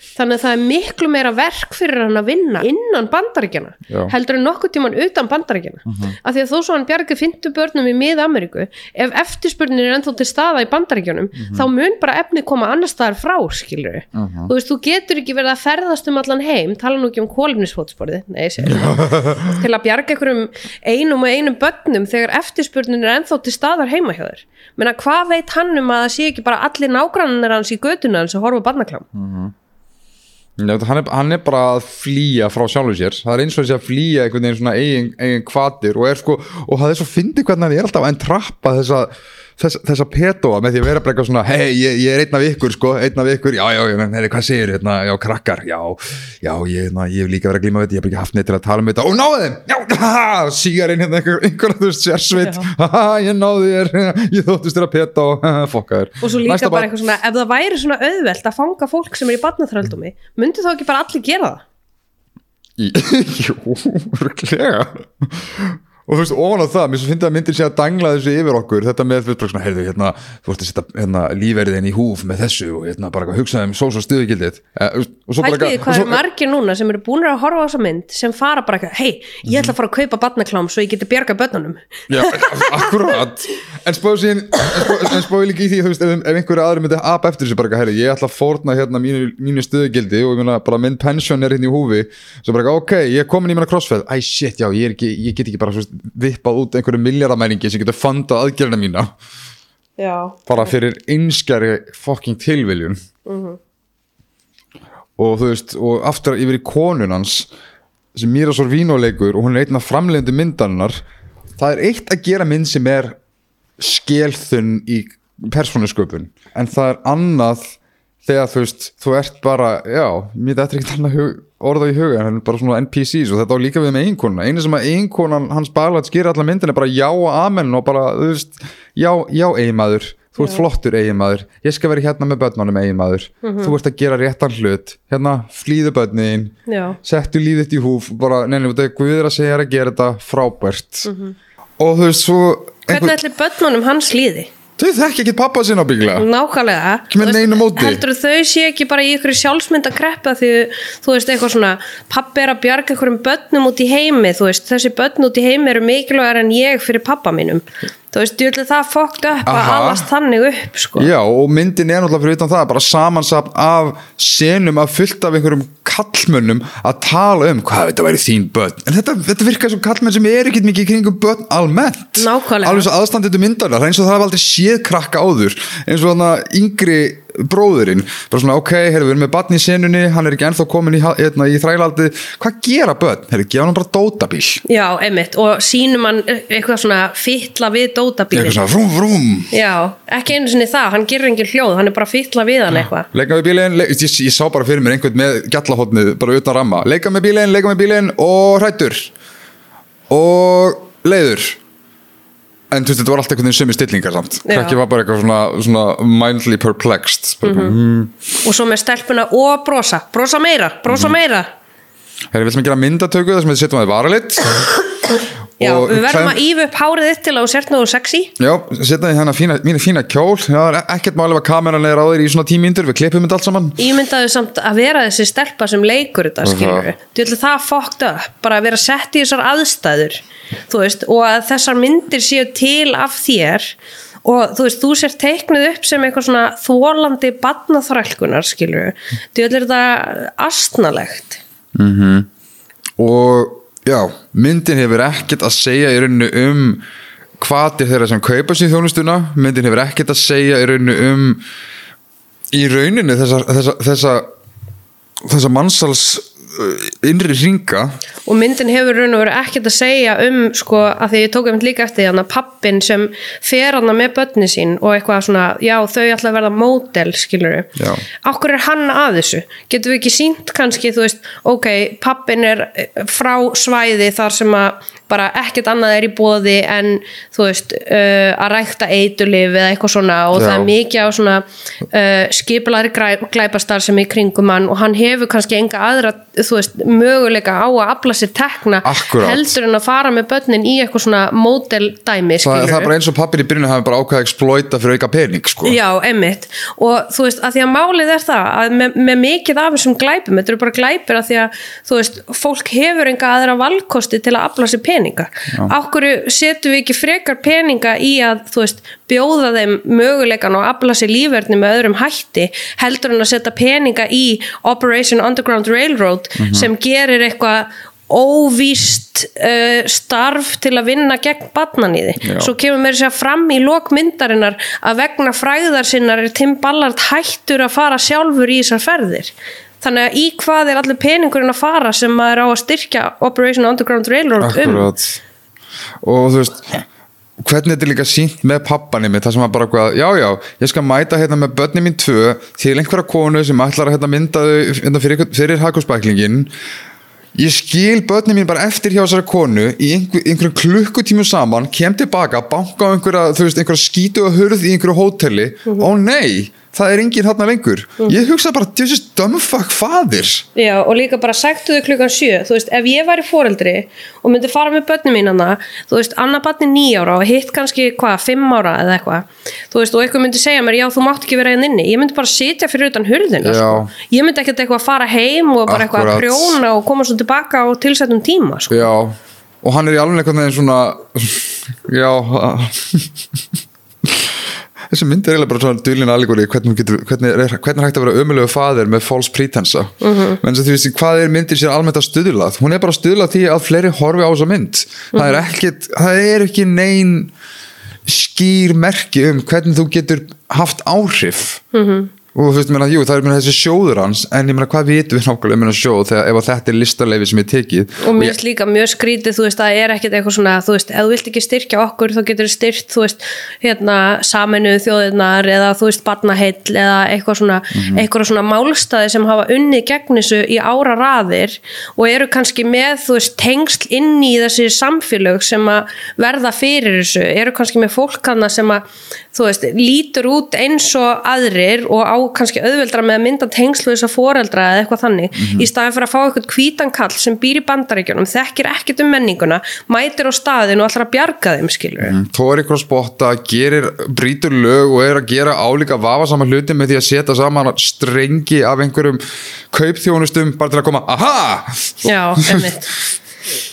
Þannig að það er miklu meira verk fyrir hann að vinna innan bandaríkjana Já. heldur en nokkuð tíman utan bandaríkjana uh af því að þó svo hann bjargi 50 börnum í mið-Ameríku ef eftirspurnin er ennþá til staða í bandaríkjunum þá mun bara efni koma annars staðar frá skilur þú veist, þú getur ekki verið að ferðast um allan heim tala nú ekki um kólefnisfótsporði nei, það. til að bjarga einhverjum einum og einum börnum þegar eftirspurnin er ennþá til staðar heima hjá þér. Menna hvað veit hann um hann, er, hann er bara að flýja frá sjálfum sér. Það er eins og þessi að flýja einhvern veginn svona eigin, eigin kvatir og, er sko, og það er svo fyndið hvernig hann er alltaf að entrappa þessa, þessa, þessa petóa með því að vera bara eitthvað svona hei, ég, ég er einn af ykkur sko, einn af ykkur. Já, já, já, heyri, hvað segir hérna, já, krakkar já, já, ég, na, ég hef líka verið að glíma við þetta ég hef ekki haft neitt til að tala um þetta. Og náðu þeim, já, ha, sígar inn hérna einhver, einhver, þú veist, sérsveit. Já. ha, ég náðu þér, ég þóttist þér að petó fokka þér og svo líka Næsta bara eitthvað svona ef það væri svona auðvelt að fanga fólk sem er í barnaþröldumi myndi þá ekki bara allir gera það? Jú, og þú veist, ofan á það, mér finnst að myndir sé að dangla þessu yfir okkur, þetta með, þú svona, heyrðu, hérna, þú ert að setja hérna, lífverðin í húf með þessu og hérna, bara eitthvað hugsaði um sós og stuðugildið eh, þú Pældiði eitthvað- hvað eru margir núna sem eru búin að horfa á þessa mynd sem fara bara eitthvað, hei, ég ætla að fara að kaupa barnaklám svo ég geti bjarga börnunum. Já, akkurat. En spáðu síðan, en spáðu líka í því þú veist, ef, ef einhverju aðri myndi apa eftir þessu bara, herri, ég ætla að fórna hérna mínu, mínu stöðugildi og ég meina bara minn pension er hérna í húfi. Svo bara, ok, ég er komin í meina crossfit æ, shit, já, ég, er ekki, ég get ekki bara svo, veist, vippað út einhverju miljardamæringi sem getur fundað aðgerðina mína. Já, bara fyrir einskjari fucking tilviljun. Og þú veist og aftur yfir í konun hans sem Mira Sorvino leikur og hún er einn af framleiðandi myndarinnar það er eitt að gera mynd sem er skelþunn í persónusköpun. En það er annað þegar þú veist, þú ert bara já, mér þetta er ekkert annað hug, orða í huga en bara svona NPCs og þetta á líka við með einkonuna einu sem að einkonan hans balat skýra allar myndin er bara já og amen og bara, þú veist já, já eiginmaður, þú ert flottur eiginmaður. Ég skal vera hérna með börnunum eiginmaður. Þú ert að gera réttan hlut. Hérna, flýðu börnin. Settu lífið þitt í húf. Bara, neina, þetta er Guður að segja að gera þetta frábært. Og þú veist, svo hvernig ætli börnunum hans líði? Þau þekki ekki pappa sinna byggla Nákvæmlega. Ekki með neinu móti. Heldur þau sé ekki bara í ykkur sjálfsmynda kreppa því þú veist eitthvað svona pappi er að bjarga einhverjum börnum út í heimi þú veist þessi börn út í heimi eru mikilvægar en ég fyrir pappa mínum þú veist, ætla það fokkt upp að alast þannig upp sko. Já, og myndin er náttúrulega fyrir utan það bara samansapn af senum að fullt af einhverjum kallmönnum að tala um hvað þetta væri þín börn? En þetta, þetta virkar svo kallmenn sem er ekkert mikið kringum börn almennt. Nákvæmlega. alveg svo aðstandendur myndarinnar, eins og það hafa aldrei séð krakka áður. Eins og þannig yngri bróðurinn, bara svona ok, heyrðu, við erum með barn í senunni, hann er ekki ennþá komin í, hérna, í þrælaldi, hvað gera börn? Heyrðu, gefa hann bara dótabíl. Já, einmitt, og sínum hann eitthvað svona fytla við dótabílin eitthvað svona vrum vrum Já, ekki einu sinni það, hann gerir engin hljóð hann er bara fytla við hann eitthvað. Leika með bílinn, le ég, ég sá bara fyrir mér einhvern með gjallahotnið bara utan ramma. Leika með bílinn, leika með bílinn og hrættur og leiður En þú veist, þetta var alltaf einhvern veginn sömu stillingar samt. Krakki var bara eitthvað svona, svona mildly perplexed mm -hmm. og svo með stelpuna og brosa brosa meira, brosa Mhm. meira Herri, við ætlum að gera myndatöku þar sem við setjum að þið varalitt Já, Og við verðum klæðum- að ífa upp hárið þitt til að þú sért nú sexy Já, setja þið hérna fína, mínu fína kjól það er ekkert máli að kameran er á þér í svona tímíndur Við klippum þetta allt saman Ímyndaðu samt að vera þessi stelpa sem leikur þetta, skilur við. Það fokkt upp, bara að vera sett í þessar aðstæður, veist, og að þessar myndir séu til af þér og þú veist, þú sér teiknuð upp sem eitthvað svona þólandi badnaþrælkunar, skilur við. Þetta astnalegt. og já, myndin hefur ekkert að segja í rauninu um hvatir þeirra sem kaupa sér þjónustuna. Myndin hefur ekkert að segja í rauninu um í rauninu þessa, þessa, þessa, þessa mannsals innri ringa og myndin hefur raun og verið ekkert að segja um sko að því ég tók einmitt líka eftir hann að pappin sem fer hann með börni sín og eitthvað svona, já þau ætla að verða módel skilur okkur er hann að þessu? Getum við ekki sínt kannski þú veist, ok, pappin er eh, frá svæði þar sem að bara ekkert annað er í bóði en þú veist, uh, að rækta eitulif eða eitthvað svona og Já. það er mikið á svona uh, skipulari glæpastar sem í kringum hann og hann hefur kannski enga aðra þú veist, möguleika á að afla sér tekna Akkúrat. heldur en að fara með börnin í eitthvað svona módeldæmi það, það er bara eins og pappir í byrjunu hafi bara ákveða að exploita fyrir auka pening sko. Já, emmitt og þú veist, að því að málið er það að með, með mikið af þessum glæpum þetta eru bara glæpir að því að þú veist, peninga Akkur setjum við ekki frekar peninga í að veist, bjóða þeim möguleikan og afla sér lífverðni með öðrum hætti heldur en að setja peninga í Operation Underground Railroad sem gerir eitthvað óvíst uh, starf til að vinna gegn badnaníði. Já. Svo kemur mér sér fram í lokmyndarinnar að vegna fræðar sinnar er Tim Ballard hættur að fara sjálfur í þessar ferðir. Þannig að í hvað er allir peningurinn að fara sem maður á að styrkja Operation Underground Railroad um? Akkurat. Og þú veist hvernig þetta er líka sínt með pappanni mitt það sem að bara hvað, já já, ég skal mæta hérna með börni mín tvö til einhverja konu sem ætlar að hérna, mynda þau hérna, fyrir, fyrir hakusbæklingin ég skil börni mín bara eftir hjá þessari konu í einhver, einhverjum klukkutímu saman kem tilbaka, banka á einhverja einhverja skítu og hurð í einhverju hóteli. Ó nei, það er enginn þarna lengur. Ég hugsa bara, djöfisist dumbfuck fadir Já, og líka bara sættu þau klukkan sjö. Þú veist, ef ég væri foreldri og myndi fara með börnum mínana, þú veist, annað barni nýjára og hitt kannski, hvað, fimm ára eða eitthvað, þú veist, og eitthvað myndi segja mér já, þú mátt ekki vera einn inni, ég myndi bara sitja fyrir utan hurðina, sko, ég myndi ekkert eitthvað fara heim og bara eitthvað að prjóna og koma svo tilbaka á tilsettum tíma, sko. Já, og hann er í alveg einhvern veginn svona Já Þessi mynd er eiginlega bara svona dulina allegóri hvernig, hvernig, er, hvernig er hægt að vera ömulegu faðir með false pretensa uh -huh. menn sem þú veist, hvað er myndir sér almennt að stuðlað hún er bara að stuðlað því að fleiri horfi á þessa mynd. Það er ekkit, það er ekki nein skýr merki um hvernig þú getur haft áhrif og þú veist, meina, jú, það er meina, þessi sjóður hans en ég meina, hvað vitum við nákvæmlega um hennar sjóð þegar ef að þetta er listarleifi sem er tekið? Og mér finnst líka mjög skrítið þú veist það er ekkert eitthvað svona þú veist ef þú vilt ekki styrkja okkur þá getur þú styrt þú veist hérna saminuð þjóðirnar eða þú veist barnaheill eða eitthvað svona eitthvað svona málstæði sem hafa unnið gegn þessu í ára raðir og eru kannski með þú veist tengsl inn í þessi samfélög sem að verða fyrir þessu. Eru kannski með fólk á kannski auðveldra með að mynda tengslu þess að foreldra eða eitthvað þannig. Í staðin fyrir að fá eitthvað hvítan kall sem býr í bandaríkjunum, þekkir ekkert um menninguna mætir á staðin og að bjarga þeim skilur þó er ykkur að spotta, gerir brítur lög og er að gera álíka vafa saman hluti með því að setja saman strengi af einhverjum kaupþjónustum bara til að koma, aha! Já, einmitt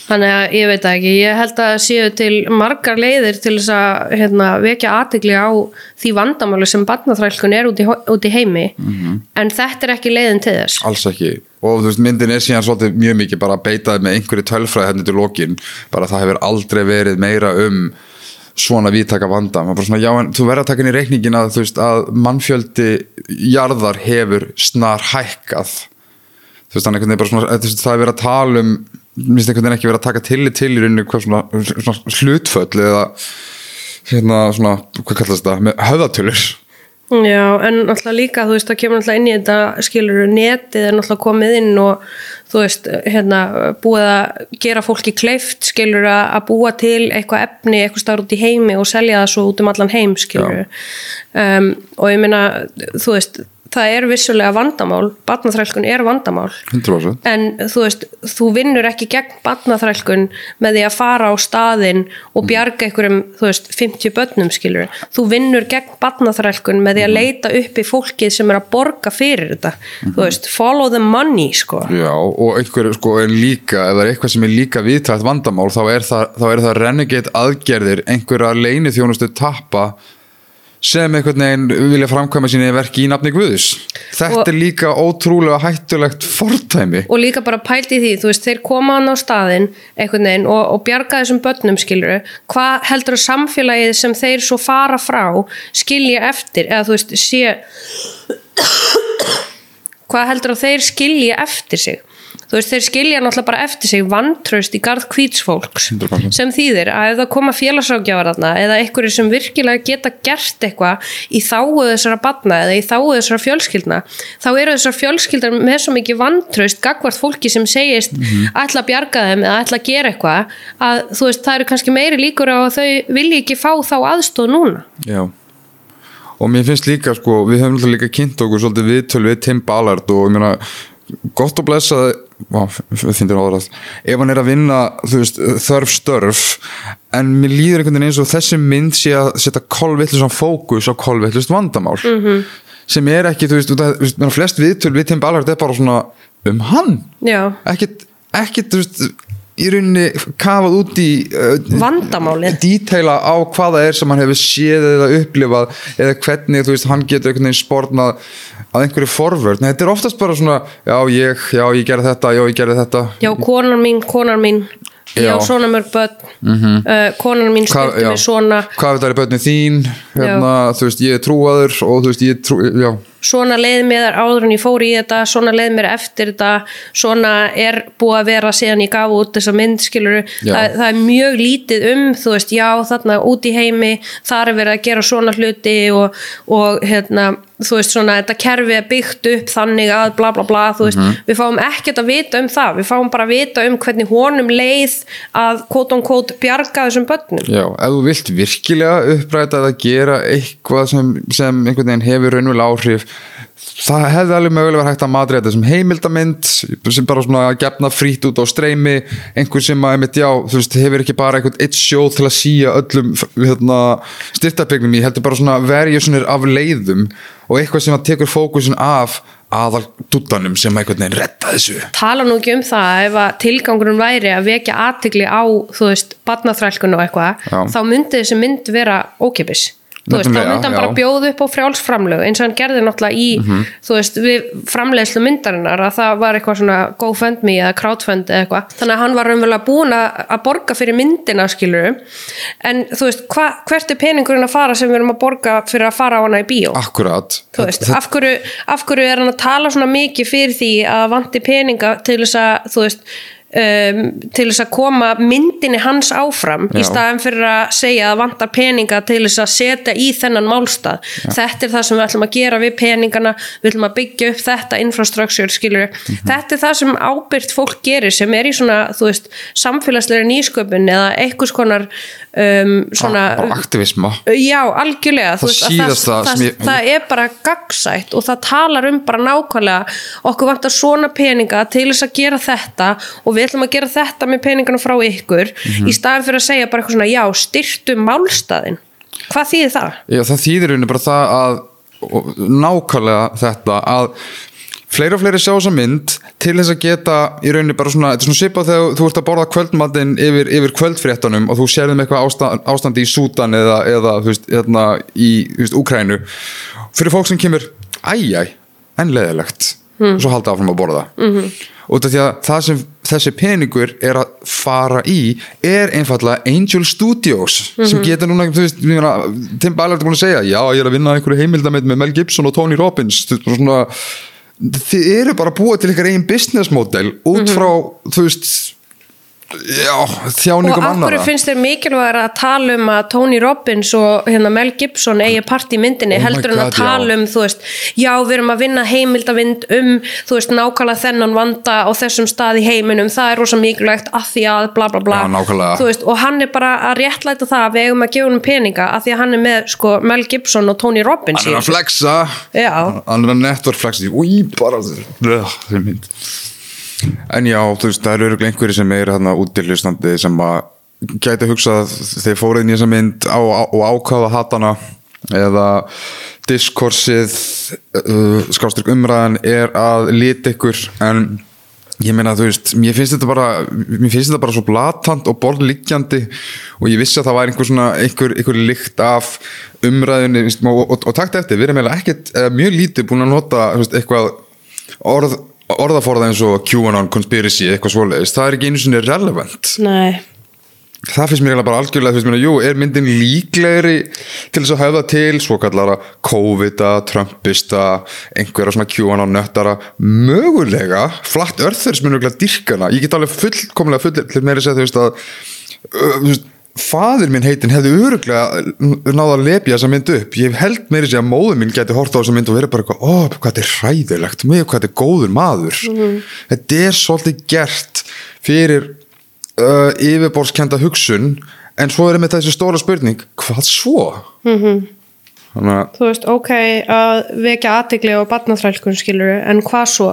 Þannig að ég veit ekki, ég held að séu til margar leiðir til þess að hérna, vekja aðtegli á því vandamáli sem barnaþrælkun er út í, út í heimi. En þetta er ekki leiðin til þess. Alls ekki. Og veist myndin er síðan svolítið mjög mikið bara beitaði með einhverju tölfræði hérna til lokin. Bara það hefur aldrei verið meira um svona viðtaka vanda. Svona já en þú verður að taka inn í reikningin að veist að mannfjöldi jarðar hefur snar hækkað. Veist svona það er verið að tala um minnst einhvern veginn ekki verið að taka tillit til í rauninu hvað svona, svona hlutföll eða hérna svona hvað kallast þetta með höfðatölur Já, en náttúrulega líka, þú veist, það kemur náttúrulega inn í þetta, skilur, netið er náttúrulega komið inn og þú veist, hérna, búið að gera fólki kleift, skilur, að búa til eitthvað efni, eitthvað starf út í heimi og selja það svo út um allan heim, skilur. Um, og ég meina, þú veist, það er vissulega vandamál, barnaþrælkun er vandamál. 100% en þú veist, þú vinnur ekki gegn barnaþrælkun með því að fara á staðinn og bjarga einhverjum, þú veist, 50 börnum skilur, þú vinnur gegn barnaþrælkun með því að leita upp í fólkið sem er að borga fyrir þetta. Þú veist, follow the money, sko. Já, og einhver sko er líka, ef það er eitthvað sem er líka viðtækt vandamál, þá er það, það renegade aðgerðir, einhverja leini þjónustu tappa sem einhvern veginn vilja framkvæma síni verki í nafni Guðus. Þetta Og- er líka ótrúlega hættulegt fordæmi. og líka bara pælt í því, þú veist, þeir koma hann á einhvern veginn og, og bjarga þessum börnum skiluru, hvað heldur samfélagið sem þeir svo fara frá skilja eftir, eða þú veist sé hvað heldur að þeir skilja eftir sig þú veist, þeir skilja náttúrulega bara eftir sig vantraust í garð kvítsfólks 100%. sem þýðir að ef það koma félagsrákjafar þarna eða einhverju sem virkilega geta gert eitthvað í þáu þessara batna eða í þáu þessara fjölskyldna þá eru þessar fjölskyldar með svo mikið vantraust gagvart fólki sem segist ætla að bjarga þeim eða ætla að gera eitthvað að þú veist, það eru kannski meiri líkur á að þau vilji ekki fá þá aðstóð núna Já. Og mér finnst líka, sko, við höfum líka kynnt okkur svolítið viðtöl við Tim Ballard og ég meina, gott að blessa Vá, finnir áður að ef hann er að vinna, veist, þörf störf en mér líður einhvern veginn eins og þessi mynd sé að setja kolvillist fókus á kolvillist vandamál. -hmm. sem er ekki, þú veist, þú veist flest viðtöl við Tim Ballard er bara svona um hann, Já, ekkit ekkit, þú veist, í rauninni kafað út í uh, vandamálið. díteila á hvað það er sem hann hefur séð eða upplifað eða hvernig þú veist hann getur einhvern veginn spórnað að einhverju forvörð, þetta er oftast bara svona já ég, já ég gerði þetta, já ég gerði þetta. Já, konar mín, konar mín. Já, Já. svona mörg börn. Uh, konar mín styrti mig svona. Hvað þetta er börnin þín? Hérna, þú veist ég er trúaður og þú veist ég er trú, já, svona leið mér áður en ég fór í þetta svona leið mér eftir þetta svona er búið að vera síðan ég gaf út þessa mynd skilur það, það er mjög lítið um þú veist, já þarna út í heimi þar er verið að gera svona hluti og, og hérna þú veist svona þetta kerfi er byggt upp þannig að bla bla bla þú veist, við fáum ekkert að vita um það við fáum bara að vita um hvernig honum leið að quote on quote bjarga þessum börnum. Já, ef þú vilt virkilega uppræta að gera eitthvað sem, sem einhvern veginn hefur raunverulega áhrif það hefði alveg mögulega verið hægt að madra þetta sem heimildamind sem bara svona að gefna frýtt út á streymi einhver sem að, einmitt, já, þú veist, hefur ekki bara einhvern eitt sjóð til að síja öllum hérna, styrtapegnum í, heldur bara svona verjusunir af leiðum og eitthvað sem að tekur fókusin af aðal dúttanum sem einhvern veginn retta þessu tala nú ekki um það ef að tilgangurinn væri að vekja aðtigli á þú veist, barnaþrælkun og eitthvað Já. þá myndi þessi mynd vera ókipis þú veist, þá myndi hann bara já. bjóða upp á frjálsframlög eins og hann gerði náttúrulega í Mhm. þú veist, við framleiðslu myndarinnar að það var eitthvað svona GoFundMe eða crowdfund eða eitthvað, þannig að hann var raunverulega búin að borga fyrir myndina skilur en þú veist, hva, hvert er peningurinn að fara sem við erum að borga fyrir að fara á hana í bíó akkurat veist, af hverju, af hverju er hann að tala svona mikið fyrir því að vanti peninga til þess að þú veist Um, til þess að koma myndinni hans áfram í Já. staðan fyrir að segja að vantar peninga til þess að setja í þennan málstað þetta er það sem við ætlum að gera við peningana við ætlum að byggja upp þetta infrastructure skilur, Mhm. þetta er það sem ábyrgt fólk gerir sem er í svona þú veist, samfélagslega nýsköpun eða einhvers konar um, svona bara aktivisma Já, algjörlega Það veist, síðasta það, það, ég- það er bara gagsætt og það talar um bara nákvæmlega okkur vantar svona peninga til þess að gera þetta og við ætlum að gera þetta með peningana frá ykkur Mhm. í staðin fyrir að segja bara eitthvað svona já, styrtu málstaðin hvað þýðir það? Já, það þýðir rauninni bara það að nákvæmlega þetta að fleiri og fleiri sjá þessa mynd til þess að geta í rauninni bara svona, þetta er svona svipað þegar þú ert að borða kvöldmatinn yfir, yfir kvöldfréttanum og þú sérðum eitthvað ástand, ástandi í Sútan eða, eða þú veist, hérna í þú veist, Úkrænu fyrir fólk sem kemur æjæ, en leðilegt og svo halda áfram að borða. -hmm. út af því að það sem þessi peningur er að fara í er einfallega Angel Studios sem geta núna, þú veist, Tim Ballard er búin að segja, já, ég er að vinna einhverju heimildamind með Mel Gibson og Tony Robbins. Þú veist, svona þið eru bara búa til ykkar einn business model út frá, þú veist já, Og þjáningum af hverju annara finnst þér mikilvægur að tala um að Tony Robbins og hérna Mel Gibson eigi part í myndinni Oh heldur en að tala um, þú veist, já við erum að vinna heimildavind um, þú veist, nákvæmlega þennan vanda á þessum stað í heiminum, það er rosa mikilvægt að því að bla bla bla Já, nákvæmlega. Þú veist, og hann er bara að réttlæta það að við eigum að gefa hann peninga að því að hann er með sko Mel Gibson og Tony Robbins hann er að flexa Já. hann er að network flexa úi, bara Ugh, þessi mynd. En já, þú veist, það eru örugglega einhverjir sem er hérna útilustandi sem að gæti að hugsa að þeir inn í þessa mynd á, á, og ákvaða hatana eða diskorsið uh, skástrík umræðan er að lita ykkur. En ég meina þú veist, mér finnst þetta bara mér finnst þetta bara svo blatant og borðliggjandi. Og ég vissi að það væri einhver svona einhver, einhver lykt af umræðunni veist, og, og, og takt eftir, við erum eiginlega ekkert mjög lítið búin að nota veist, eitthvað orð, orðaforða eins og QAnon, conspiracy, eitthvað svoleiðis það er ekki einu sinni relevant. Nei, það finnst mér bara algjörlega veist mér að jú, er myndin líklegri til þess að höfða til svo kallara COVID-a, Trumpista einhverja svona QAnon nöttara mögulega, flatt örþurs mögulega dyrkana, ég get alveg fullkomlega full til meira að segja þú veist að ö, þú veist, fadir minn heitin hefði öruglega náða að lepja þessa mynd upp. Ég held meiri segja að móður minn geti horta á þessa mynd og verið bara eitthvað, ó, hvað þetta er hræðilegt með hvað þetta er góður maður. Þetta er svolítið gert fyrir uh, yfirborskenda hugsun en svo er með þessi stóra spurning hvað svo? Þannig að þú veist, ok að vekja aðtegli á barnaþrælkun skilur en hvað svo?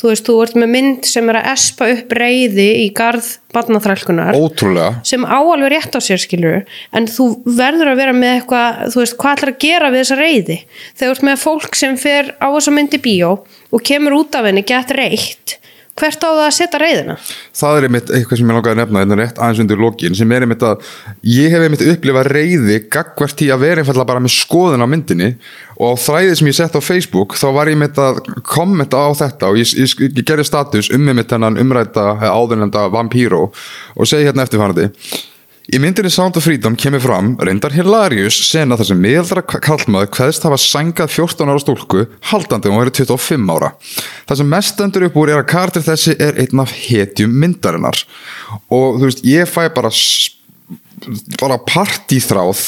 Þú veist, þú ert með mynd sem er að espa upp reyði í garð barnaþrælkunar. Ótrúlega. Sem á alveg rétt á sér skilur en þú verður að vera með eitthvað þú veist, hvað ætlar að gera við þessa reyði þegar þú ert með fólk sem fer á þessa mynd í bíó og kemur út af henni gett reytt hvert á það að setja reyðina? það er einmitt eitthvað sem ég langaði að nefna þetta rétt aðeins undir lokin sem er einmitt að ég hef einmitt upplifað reyði gagvert í að vera einfallega bara með skoðun á myndinni og á þræðið sem ég sett á Facebook þá var ég einmitt að kommenta á þetta og ég, ég, ég gerði status um einmitt hennan umræta áðurnenda Vampiro og segi hérna eftirfærandi Í myndinni Sound of Freedom kemur fram reyndar Hilarious sena þar sem miðaldra kallmaður hvaðist hafa sængað 14 ára stúlku haldandi og verið 25 ára. Það sem mest stendur upp úr er að kartir þessi er einn af hetjum myndarinnar og þú veist, ég fæ bara bara partíþráð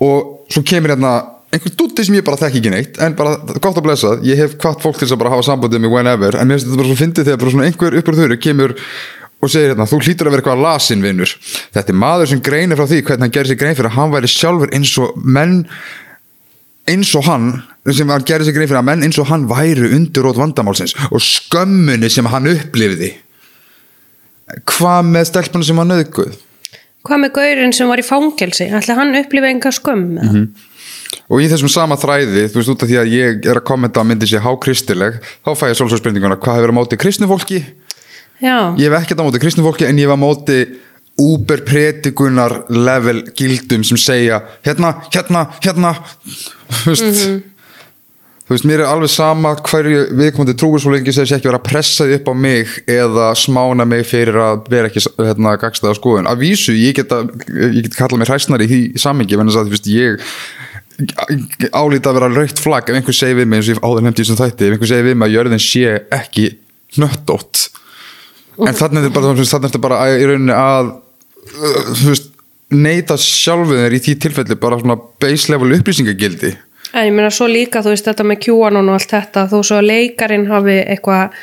og svo kemur hérna einhver dúti sem ég bara þekki ekki neitt en bara gott að blessa, ég hef hvart fólk til þess að bara hafa sambandið með whenever en mér finnst þetta bara svo fyndið þegar bara svona einhver uppur þurru kemur og segir hérna, þú hlýtur að vera eitthvað lasin vinnur þetta er maður sem greinir frá því hvernig hann gerir sér grein fyrir að hann væri sjálfur eins og menn eins og hann sem hann gerir sér grein fyrir að menn eins og hann væri undirót vandamálsins og skömmunni sem hann upplifði. Hvað með stelpunum sem hann auðguð Hvað með gaurinn sem var í fangelsi? Ætli hann upplifa enga skömm? Mm og í þessum sama þræði, þú veist út af því að ég er að kommenta að myndi sé hákristileg þá fæ ég svolítið spurninguna, hvað hefur á móti kristnu fólki Já, ég hef ekkert á móti kristnu fólki en ég hef á móti úber predikunar level gildum sem segja hérna, hérna, hérna. Þú veist þú veist, mér er alveg sama hverju viðkomandi trúir svo lengi sem þessi ekki vera að pressa því upp á mig eða smána mig fyrir að vera ekki hérna, gagstaða skoðun. Að vísu, ég get, að, ég get kallað mér hræsnari í því samengi, en þess að þú veist, ég álítið að vera raukt flagg ef einhver segir við mig eins og ég áður nefndi þessum þætti ef einhver segir við mig að jörðin sé ekki nöttótt en þannig er þetta bara, í rauninni að uh, veist, neita sjálfu þér í því tilfelli bara svona base level upplýsingagildi En ég meina svo líka, þú veist, þetta með QAnon og allt þetta, þó svo að leikarin hafi eitthvað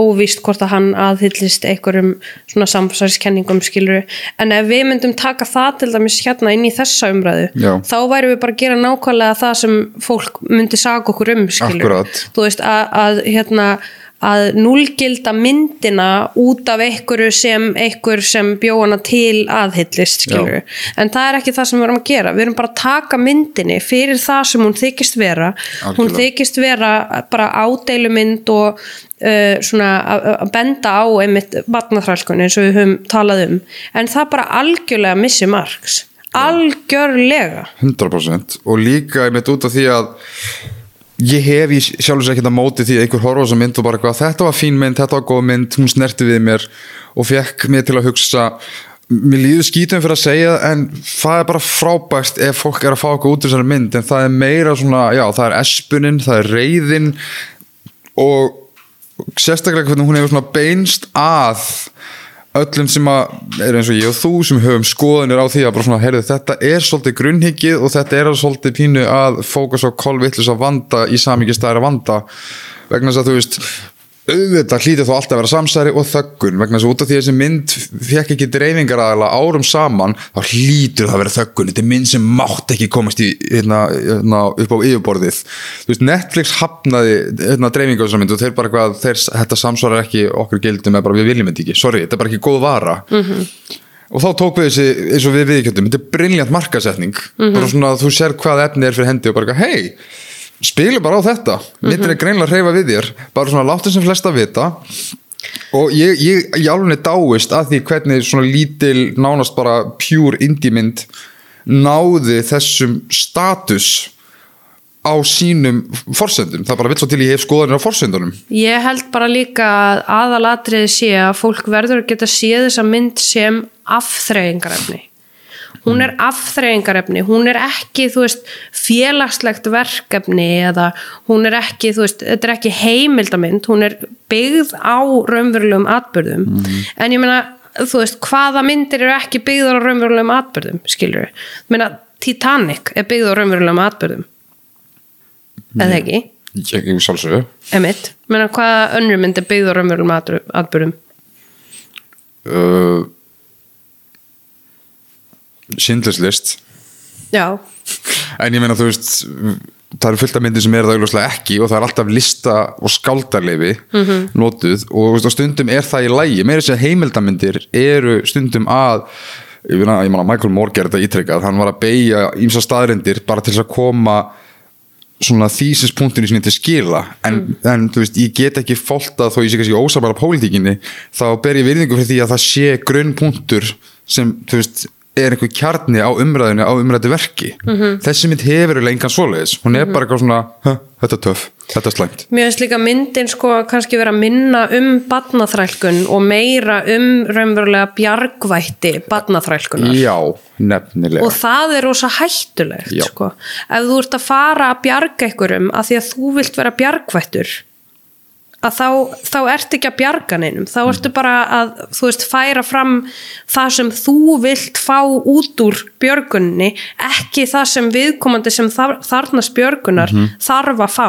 óvíst hvort að hann aðhyllist einhverjum svona samfæðskenningum skiluru, en ef við myndum taka það til dæmis hérna inn í þessa umræðu, Já. þá værum við bara að gera nákvæmlega það sem fólk myndi saga okkur um skiluru, Akkúrat. þú veist, að, að hérna að núlgilda myndina út af einhverju sem einhver sem bjóðana til aðhyllist en það er ekki það sem við erum að gera. Við erum bara að taka myndinni fyrir það sem hún þykist vera. Hún Algjörlega. þykist vera bara ádeilumynd og uh, svona að benda á einmitt batnaþrælkunni eins og við höfum talað um. En það bara algjörlega missi marks. Algjörlega. 100% og líka einmitt út af því að ég hef í sjálfur sér ekkert að móti því einhver horfa þessa mynd og bara hvað þetta var fín mynd, þetta var góð mynd, hún snerti við mér og fekk mér til að hugsa. Mér líður skítum fyrir að segja en það er bara frábært ef fólk er að fá okkur út úr þessari mynd en það er meira svona, já það er espunin, það er reyðin og sérstaklega hvernig hún hefur svona beinst að öllum sem að er eins og ég og þú sem höfum skoðunir á því að bara svona, heyrðu, þetta er svolítið grunnhyggið og þetta er svolítið pínu að fókus á kolvitlis að vanda í samingi stæra vanda. Vegna þess að þú veist auðvitað hlítið þó alltaf að vera samsæri og þöggun. Vegna þess að út af því að þessi mynd fekk ekki dreifingar aðala árum saman þá hlýtur það að vera þöggun. Þetta er mynd sem mátt ekki komast í, hérna, hérna, upp á yfirborðið. Veist, Netflix hafnaði hérna, dreifingu á þessar mynd og þeir bara hvað þeir, þetta samsvarar ekki okkur gildum eða bara við viljum þetta ekki, sorry, þetta er bara ekki góð vara. -hmm. og þá tók við þessi eins og við viðkjöndum, þetta er briljant markasetning bara svona að þú sér hvað efni er fyrir hendi og bara, hei spilum bara á þetta, myndin er greinlega að hreyfa við þér bara svona láttu sem flesta vita. Og ég, ég, ég alveg dáist að því hvernig svona lítil nánast bara pure indie mynd náði þessum status á sínum forsendum, það bara vill svo til ég hef skoðanir á forsendunum. Ég held bara líka að aðalatriði sé að fólk verður að geta séð þessa mynd sem afþreyingarefni. Hún er afþreyingarefni, hún er ekki, þú veist, félagslegt verkefni eða hún er ekki, þú veist, þetta er ekki heimildamind, hún er byggð á raunverulegum atbyrðum. En ég meina, þú veist, hvaða myndir eru ekki byggðar á raunverulegum atbyrðum, skilur? Ég meina, Titanic er byggð á raunverulegum atbyrðum. Eða ekki? ég, ég sjálfsögðu Emitt, menna hvaða önnur mynd er byggð á raunverulegum atbyrðum- atburðum uh, Schindlers list. Já, en ég meina þú veist það eru fullt af myndir sem er það augljóslega ekki og það er alltaf lista og skáldarleifi notuð. Og, þú veist, og stundum er það í lægi, meira þess að heimildamindir eru stundum að ég meina, ég Michael Moore gerði þetta ítrekkað hann var að beigja ímsa staðrindir bara til að koma svona þýsispunktinu sinni til skila. En, en þú veist, ég get ekki fólta þó ég sé kannski ósamara pólitíkinni þá ber ég virðingu fyrir því að það sé grunnpunktur sem, þú veist er einhver kjarni á umræðinu á umræðu verki. Þessi mynd hefur eiginlega engan svoleiðis. Hún er bara eitthvað svona, "Huh, þetta er töff þetta er slæmt. Mér finnst líka myndin sko kannski vera að minna um badnaþrælkun og meira um raunverulega bjargvætti badnaþrælkunar já, nefnilega. Og það er rosa hættulegt sko. ef þú ert að fara að bjarga einhverjum að því að þú vilt vera bjargvættur að þá, þá ertu ekki að bjarga neinum. Þá ertu bara að þú veist færa fram það sem þú vilt fá út úr björgunni ekki það sem viðkomandi sem þar, þarnast björgunar þarf að fá.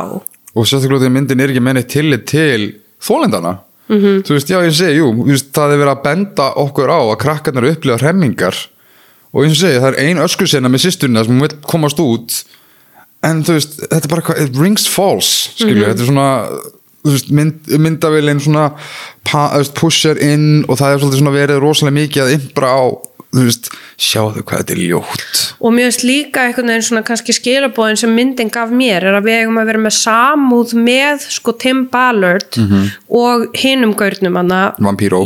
Og sérstaklega myndin er ekki menni tillit til þólendana -hmm. þú veist, já ég segi, jú veist, það er verið að benda okkur á að krakkarnar upplifa hremmingar. Og og segi, það er ein öskursena með sýsturina sem vil komast út. En þú veist, þetta er bara it rings false skilju, þetta er svona mynd, myndavélinn svona pushar inn og það er svolítið verið rosalega mikið að impra á þú veist, sjáðu hvað þetta er ljótt. Og mér finnst líka einhvern veginn svona kannski skilabóðin sem myndin gaf mér er að við eigum að vera með samúð með sko Tim Ballard og hinum gaurnum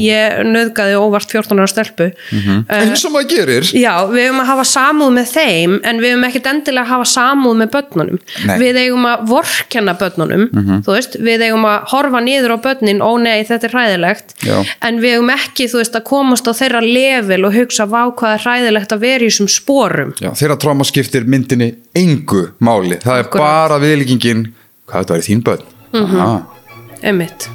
ég nöðgaði óvart 14 ára stelpu. Uh, eins og maður gerir. Já, við eigum að hafa samúð með þeim en við eigum ekkert endilega að hafa samúð með börnunum. Nei. Við eigum að vorkenna börnunum, þú veist, við eigum að horfa niður á börnin, ó nei, þetta er hræðilegt, Já. en við eigum ekki, þú veist, að komast á þeirra level og hugsa vá hvað er hræðilegt að vera í þessum sporum. Já, þeirra tráma skiptir myndinni engu máli, það er Akkúrat. bara viðlíkingin hvað þetta í þín börn mm -hmm. Einmitt.